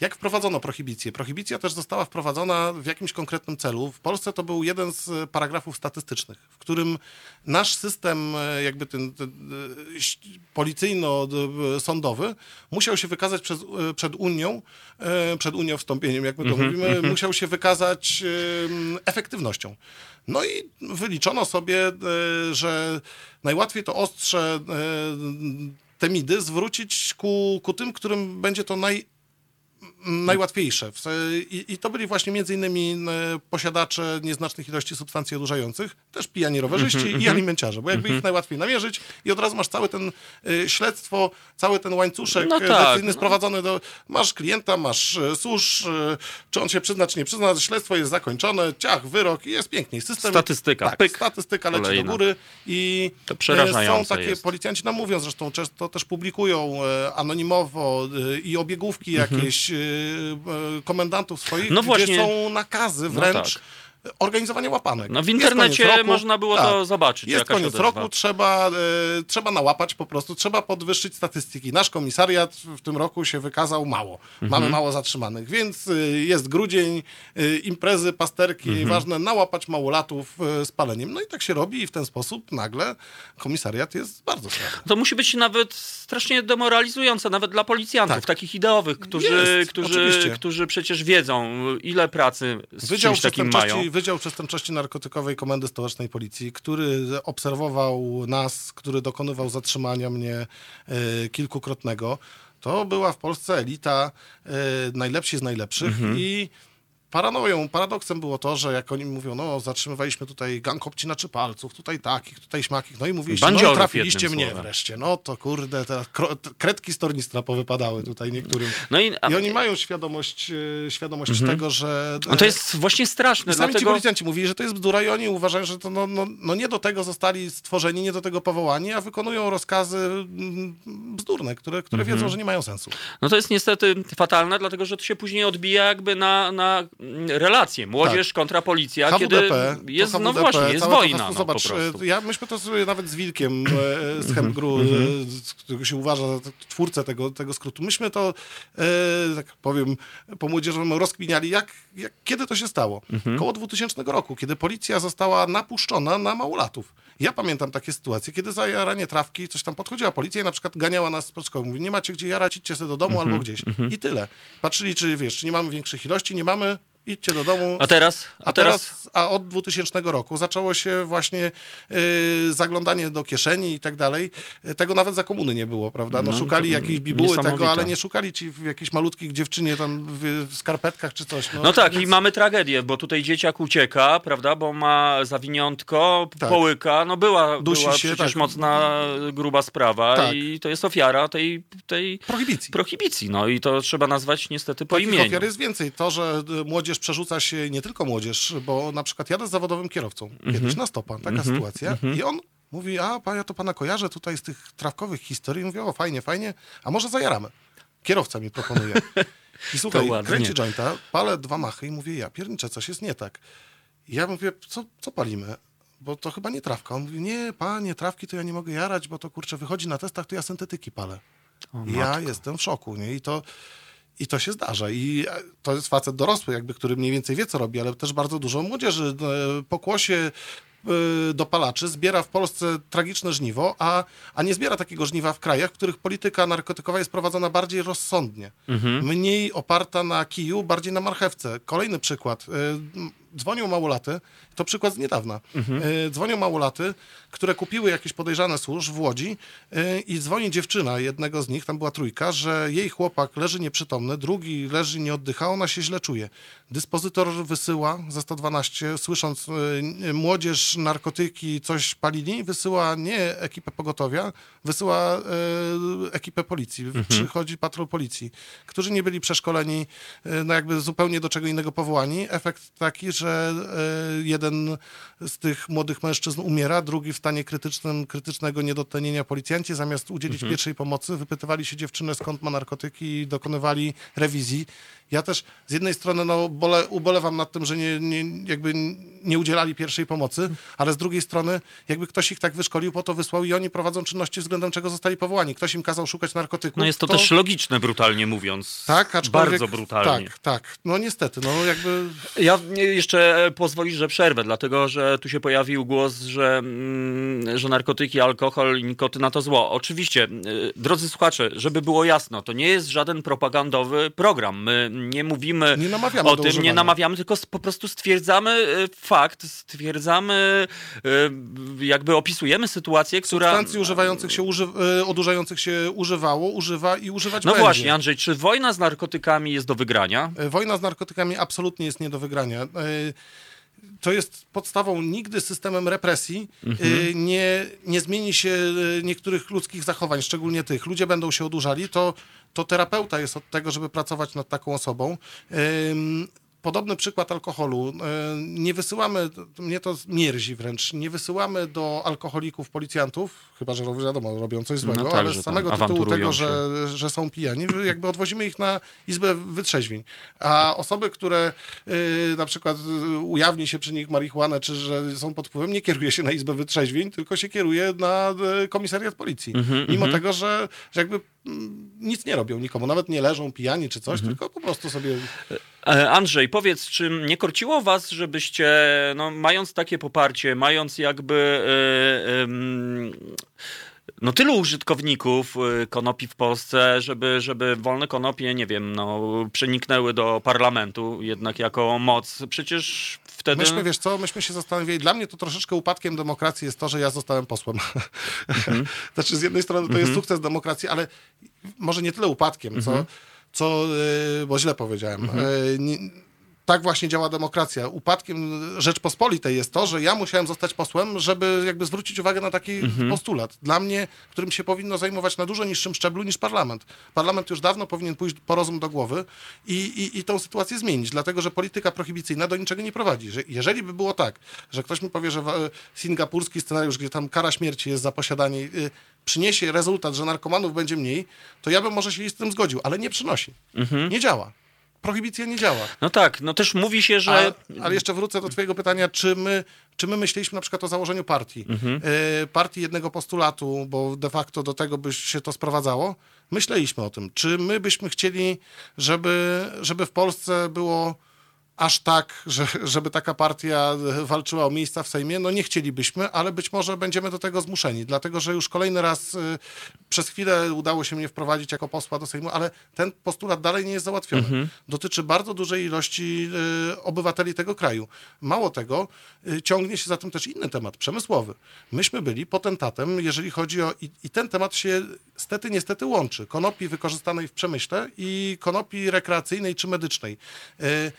Jak wprowadzono prohibicję? Prohibicja też została wprowadzona w jakimś konkretnym celu. W Polsce to był jeden z paragrafów statystycznych, w którym nasz system e, jakby ten, ten e, policyjno-sądowy musiał się wykazać przez, e, przed Unią, przed Unią wstąpieniem, jak my to mm -hmm, mówimy, mm -hmm. musiał się wykazać efektywnością. No i wyliczono sobie, że najłatwiej to ostrze te midy zwrócić ku, ku tym, którym będzie to naj najłatwiejsze. I, I, to byli właśnie między innymi e, posiadacze nieznacznych ilości substancji odurzających, też pijani rowerzyści mm -hmm, i mhm. alimenciarze, bo jakby mm -hmm. ich najłatwiej namierzyć i od razu masz cały ten y, śledztwo, cały ten łańcuszek no tak, no. sprowadzony do... Masz klienta, masz y, czy on się przyzna, czy nie przyzna, śledztwo jest zakończone, ciach, wyrok i jest pięknie. System, statystyka, tak, pyk, statystyka leci Kolejna. do góry i to są takie, jest. policjanci nam mówią, zresztą często też publikują anonimowo i obiegówki mhm. jakieś komendantów swoich, no gdzie są nakazy no wręcz. No tak organizowanie łapanek. No w internecie roku, można było tak, to zobaczyć. Jest koniec roku, trzeba, y, trzeba nałapać po prostu, trzeba podwyższyć statystyki. Nasz komisariat w tym roku się wykazał mało. Mhm. Mamy mało zatrzymanych, więc y, jest grudzień, y, imprezy, pasterki, mhm. ważne nałapać małolatów z paleniem. No i tak się robi i w ten sposób nagle komisariat jest bardzo słaby. To musi być nawet strasznie demoralizujące, nawet dla policjantów, tak. takich ideowych, którzy, jest, którzy, którzy przecież wiedzą, ile pracy z Wydział czymś takim mają. Wydział Przestępczości Narkotykowej Komendy Stołecznej Policji, który obserwował nas, który dokonywał zatrzymania mnie y, kilkukrotnego. To była w Polsce elita y, najlepsi z najlepszych mhm. i paranoją, paradoksem było to, że jak oni mówią, no zatrzymywaliśmy tutaj gang obcinaczy palców, tutaj takich, tutaj śmakich, no i mówiliście, no trafiliście mnie słowem. wreszcie. No to kurde, te kredki z tornistra powypadały tutaj niektórym. No i, a, I oni mają świadomość, e, świadomość tego, że... no to jest właśnie straszne, sami ci dlatego... policjanci mówili, że to jest bzdura i oni uważają, że to no, no, no nie do tego zostali stworzeni, nie do tego powołani, a wykonują rozkazy mm, bzdurne, które, które Mhm. wiedzą, że nie mają sensu. No to jest niestety fatalne, dlatego że to się później odbija jakby na, na relacje. Młodzież kontra policja, kiedy HWDP, to jest, no HWDP, właśnie, jest wojna. No, zobacz, e, ja, myśmy to sobie nawet z Wilkiem e, z Chemgru, Mhm, e, z którego się uważa za twórcę tego, tego skrótu, myśmy to, e, tak powiem, po młodzieżowemu rozkminiali, jak, jak, kiedy to się stało. Mhm. Koło 2000 roku, kiedy policja została napuszczona na małolatów. Ja pamiętam takie sytuacje, kiedy za jaranie trawki coś tam podchodziła policja i na przykład ganiała nas z przedszkoły. Mówi, nie macie gdzie jarać, idźcie sobie do domu Mhm, albo gdzieś. I tyle. Patrzyli, czy wiesz, czy nie mamy większych ilości, nie mamy, idźcie do domu. A teraz? A teraz, a od 2000 roku zaczęło się właśnie y, zaglądanie do kieszeni i tak dalej. Tego nawet za komuny nie było, prawda? No, No, szukali jakiejś bibuły tego, ale nie szukali ci w jakiejś malutkich dziewczynie tam w, w skarpetkach czy coś. No tak, więc- i mamy tragedię, bo tutaj dzieciak ucieka, prawda, bo ma zawiniątko, Tak. połyka, no była, Dusi była się, przecież tak. mocna, gruba sprawa Tak. i to jest ofiara tej, tej Prohibicji. prohibicji, no i to trzeba nazwać niestety po Takich imieniu. ofiar jest więcej. To, że y, młodzież przerzuca się, nie tylko młodzież, bo na przykład jadę z zawodowym kierowcą, Mhm. kiedyś na stopa, taka sytuacja i on mówi, a ja to pana kojarzę tutaj z tych trawkowych historii. Mówię, o fajnie, fajnie, a może zajaramy. Kierowca mi proponuje. I słuchaj, kręci jointa, palę dwa machy i mówię, ja pierniczę, coś jest nie tak. I ja mówię, co, co palimy? Bo to chyba nie trawka. On mówi, nie, panie, trawki to ja nie mogę jarać, bo to kurczę, wychodzi na testach, to ja syntetyki palę. I ja jestem w szoku, nie? I to, I to się zdarza. I e, to jest facet dorosły, jakby, który mniej więcej wie, co robi, ale też bardzo dużo młodzieży. E, Pokłosie dopalaczy zbiera w Polsce tragiczne żniwo, a, a nie zbiera takiego żniwa w krajach, w których polityka narkotykowa jest prowadzona bardziej rozsądnie. Mniej oparta na kiju, bardziej na marchewce. Kolejny przykład. M, Dzwonią małolaty, to przykład z niedawna. E, Dzwonią małolaty, które kupiły jakieś podejrzane służb w Łodzi i dzwoni dziewczyna jednego z nich, tam była trójka, że jej chłopak leży nieprzytomny, drugi leży nie oddycha, ona się źle czuje. Dyspozytor wysyła za 112, słysząc e, narkotyki, coś palili, wysyła nie ekipę pogotowia, wysyła e, ekipę policji. Przychodzi patrol policji, którzy nie byli przeszkoleni, e, no jakby zupełnie do czego innego powołani. Efekt taki, że e, jeden z tych młodych mężczyzn umiera, drugi w stanie krytycznym, krytycznego niedotlenienia policjanci zamiast udzielić pierwszej pomocy, wypytywali się dziewczyny skąd ma narkotyki i dokonywali rewizji. Ja też z jednej strony no, bole, ubolewam nad tym, że nie, nie, jakby nie udzielali pierwszej pomocy, ale z drugiej strony jakby ktoś ich tak wyszkolił, po to wysłał i oni prowadzą czynności względem czego zostali powołani. Ktoś im kazał szukać narkotyków. No jest to, też logiczne, brutalnie mówiąc. tak, aczkolwiek, Bardzo brutalnie. Tak, tak. No niestety, no jakby Ja nie- jeszcze e, pozwolisz, że przerwę, dlatego że tu się pojawił głos, że, mm, że narkotyki, alkohol i nikotyna to zło. Oczywiście, e, drodzy słuchacze, żeby było jasno, to nie jest żaden propagandowy program. My nie mówimy Nie namawiamy o tym, nie używania. namawiamy, tylko po prostu stwierdzamy e, fakt, stwierdzamy, jakby opisujemy sytuację, która... substancji używających się, uży, e, odurzających się używało, używa i używać No będzie. właśnie, Andrzej, czy wojna z narkotykami jest do wygrania? E, Wojna z narkotykami absolutnie jest nie do wygrania. E, To jest podstawą nigdy systemem represji. e, Nie, nie zmieni się niektórych ludzkich zachowań, szczególnie tych. Ludzie będą się odurzali, to, to terapeuta jest od tego, żeby pracować nad taką osobą. Podobny przykład alkoholu. E, Nie wysyłamy, mnie to mierzi wręcz, nie wysyłamy do alkoholików policjantów, chyba że wiadomo, robią coś złego, tak, ale z samego tytułu tego, że że są pijani, jakby odwozimy ich na izbę wytrzeźwień. A osoby, które y, na przykład y, ujawni się przy nich marihuanę, czy że są pod wpływem, nie kieruje się na izbę wytrzeźwień, tylko się kieruje na y, komisariat policji. Mhm, Mimo tego, że, że jakby mm, nic nie robią nikomu, nawet nie leżą pijani czy coś, Mhm. tylko po prostu sobie... E, Andrzej, powiedz, czy nie korciło was, żebyście, no, mając takie poparcie, mając jakby e, em, no, tylu użytkowników e, konopi w Polsce, żeby, żeby wolne konopie, nie wiem, no, przeniknęły do parlamentu jednak jako moc? Przecież wtedy... Myśmy, wiesz co, myśmy się zastanawiali, dla mnie to troszeczkę upadkiem demokracji jest to, że ja zostałem posłem. Mhm. znaczy z jednej strony to jest sukces demokracji, ale może nie tyle upadkiem, Mhm. co, co yy, bo źle powiedziałem. Yy, nie, tak właśnie działa demokracja. Upadkiem Rzeczpospolitej jest to, że ja musiałem zostać posłem, żeby jakby zwrócić uwagę na taki Mhm. postulat. Dla mnie, którym się powinno zajmować na dużo niższym szczeblu niż parlament. Parlament już dawno powinien pójść po rozum do głowy i, i, i tą sytuację zmienić, dlatego że polityka prohibicyjna do niczego nie prowadzi. Że jeżeli by było tak, że ktoś mi powie, że singapurski scenariusz, gdzie tam kara śmierci jest za posiadanie, y, przyniesie rezultat, że narkomanów będzie mniej, to ja bym może się z tym zgodził, ale nie przynosi. Nie działa. Prohibicja nie działa. No tak, no też mówi się, że... A, ale jeszcze wrócę do twojego pytania, czy my, czy my myśleliśmy na przykład o założeniu partii? E, partii jednego postulatu, bo de facto do tego by się to sprowadzało. Myśleliśmy o tym. Czy my byśmy chcieli, żeby, żeby w Polsce było aż tak, że, żeby taka partia walczyła o miejsca w Sejmie? No nie chcielibyśmy, ale być może będziemy do tego zmuszeni, dlatego że już kolejny raz y, przez chwilę udało się mnie wprowadzić jako posła do Sejmu, ale ten postulat dalej nie jest załatwiony. Dotyczy bardzo dużej ilości y, obywateli tego kraju. Mało tego, ciągnie się za tym też inny temat, przemysłowy. Myśmy byli potentatem, jeżeli chodzi o... I, i ten temat się stety, niestety łączy. Konopi wykorzystanej w przemyśle i konopi rekreacyjnej czy medycznej. Y,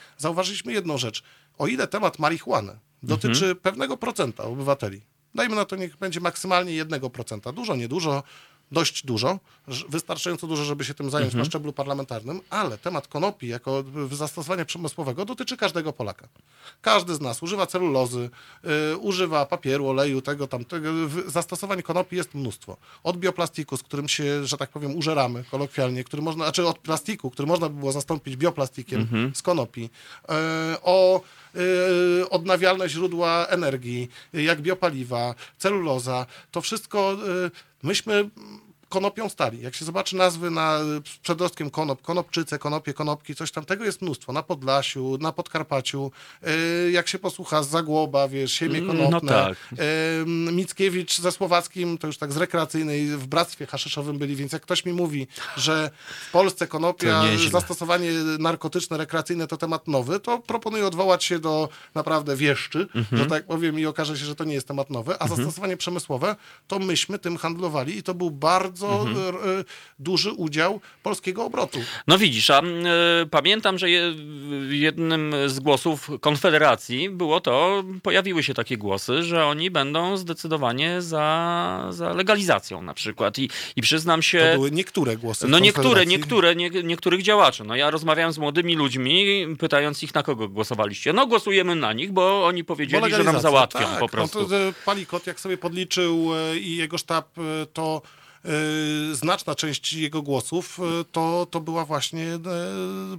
Zauważyliśmy jedną rzecz. O ile temat marihuany dotyczy pewnego procenta obywateli, dajmy na to, niech będzie maksymalnie 1%, dużo, niedużo, dość dużo, wystarczająco dużo, żeby się tym zająć na szczeblu parlamentarnym, ale temat konopi jako zastosowania przemysłowego dotyczy każdego Polaka. Każdy z nas używa celulozy, y, używa papieru, oleju, tego, tamtego. Zastosowań konopi jest mnóstwo. Od bioplastiku, z którym się, że tak powiem, użeramy kolokwialnie, który można, znaczy od plastiku, który można by było zastąpić bioplastikiem z konopi, y, o odnawialne źródła energii, y, jak biopaliwa, celuloza, to wszystko y, myśmy konopią stali. Jak się zobaczy nazwy na z przedrostkiem konop, konopczyce, konopie, konopki, coś tam, tego jest mnóstwo. Na Podlasiu, na Podkarpaciu, y, jak się posłucha Zagłoba, wiesz, siemię Mm, konopne. no tak. Y, Mickiewicz ze Słowackim, to już tak z rekreacyjnej, w bractwie haszyszowym byli, więc jak ktoś mi mówi, że w Polsce konopia, zastosowanie narkotyczne, rekreacyjne to temat nowy, to proponuję odwołać się do naprawdę wieszczy, że tak powiem i okaże się, że to nie jest temat nowy, a zastosowanie przemysłowe, to myśmy tym handlowali i to był bardzo e, e, duży udział polskiego obrotu. No widzisz, a e, pamiętam, że jednym z głosów Konfederacji było to, pojawiły się takie głosy, że oni będą zdecydowanie za, za legalizacją na przykład. I, i przyznam To się... były niektóre głosy. No niektóre, niektóre, nie, niektórych działaczy. No ja rozmawiałem z młodymi ludźmi, pytając ich, na kogo głosowaliście. No głosujemy na nich, bo oni Bo powiedzieli, że nam załatwią tak, po prostu. No to, Palikot, jak sobie podliczył i jego sztab, to znaczna część jego głosów e, to, to była właśnie e,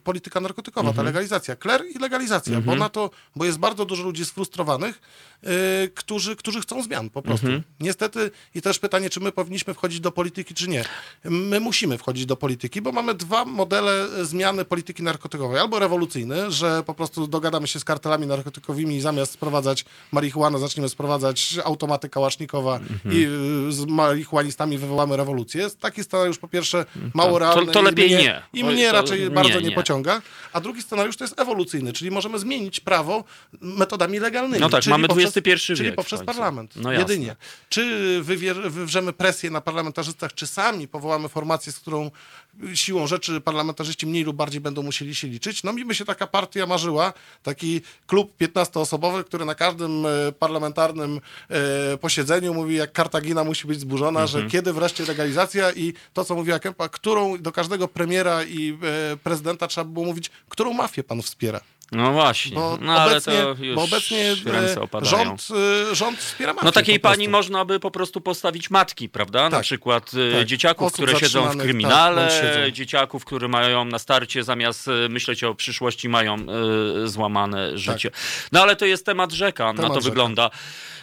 polityka narkotykowa, Mhm. ta legalizacja. Kler i legalizacja, bo na to, bo jest bardzo dużo ludzi sfrustrowanych, e, którzy, którzy chcą zmian po prostu. Mhm. Niestety i też pytanie, czy my powinniśmy wchodzić do polityki, czy nie. My musimy wchodzić do polityki, bo mamy dwa modele e, zmiany polityki narkotykowej. Albo rewolucyjny, że po prostu dogadamy się z kartelami narkotykowymi i zamiast sprowadzać marihuanę, zaczniemy sprowadzać automaty kałasznikowa i y, z marihuanistami wywołamy rewolucję. Taki scenariusz po pierwsze mało Tak. To- realny. to i lepiej mnie, nie. I mnie to raczej nie, bardzo nie, nie. pociąga. A drugi scenariusz to jest ewolucyjny, czyli możemy zmienić prawo metodami legalnymi. No tak, czyli mamy poprzez, XXI Czyli wiek w poprzez parlament. No. Jedynie. Czy wywier- wywrzemy presję na parlamentarzystach, czy sami powołamy formację, z którą siłą rzeczy parlamentarzyści mniej lub bardziej będą musieli się liczyć? No mi by się taka partia marzyła, taki klub 15-osobowy, który na każdym e, parlamentarnym e, posiedzeniu mówi, jak Kartagina musi być zburzona, Mhm. że kiedy wreszcie legalizacja i to, co mówiła Kempa, którą do każdego premiera i e, prezydenta trzeba by było mówić, którą mafię pan wspiera. No właśnie. Bo no ale obecnie, to już bo obecnie ręce opadają. rząd, e, rząd wspiera mafię No takiej pani można by po prostu postawić matki, prawda? Na Tak, przykład e, tak. dzieciaków, Osób które siedzą w tak, kryminale, siedzą. dzieciaków, które mają na starcie zamiast e, myśleć o przyszłości mają e, złamane życie. No ale to jest temat rzeka, na to Tak. rzeka. wygląda.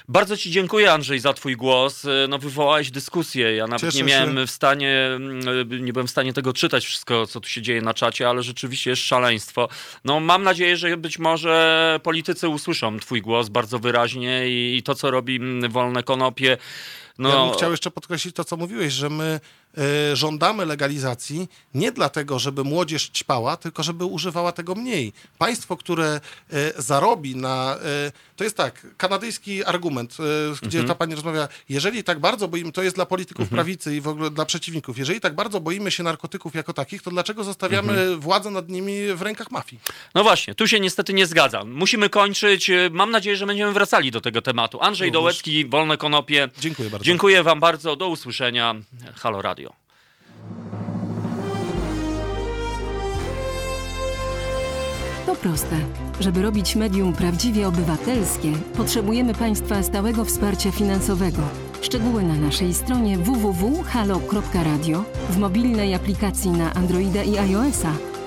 Bardzo Ci dziękuję, Andrzej, za Twój głos. No, wywołałeś dyskusję. Ja nawet Cieszę nie miałem się. w stanie, mm, nie byłem w stanie tego czytać, wszystko, co tu się dzieje na czacie, ale rzeczywiście jest szaleństwo. No, mam nadzieję, że być może politycy usłyszą Twój głos bardzo wyraźnie i, i to, co robi mm, Wolne Konopie, No. Ja bym chciał jeszcze podkreślić to, co mówiłeś, że my e, żądamy legalizacji nie dlatego, żeby młodzież ćpała, tylko żeby używała tego mniej. Państwo, które e, zarobi na... E, to jest tak, kanadyjski argument, gdzie ta pani rozmawia, jeżeli tak bardzo boimy, to jest dla polityków prawicy i w ogóle dla przeciwników, jeżeli tak bardzo boimy się narkotyków jako takich, to dlaczego zostawiamy władzę nad nimi w rękach mafii? No właśnie, tu się niestety nie zgadzam. Musimy kończyć. Mam nadzieję, że będziemy wracali do tego tematu. Andrzej Również. Dołecki, Wolne Konopie. Dziękuję bardzo. Dziękuję wam bardzo. Do usłyszenia. Halo Radio. To proste. Żeby robić medium prawdziwie obywatelskie, potrzebujemy Państwa stałego wsparcia finansowego. Szczegóły na naszej stronie www.halo.radio, w mobilnej aplikacji na Androida i iOS-a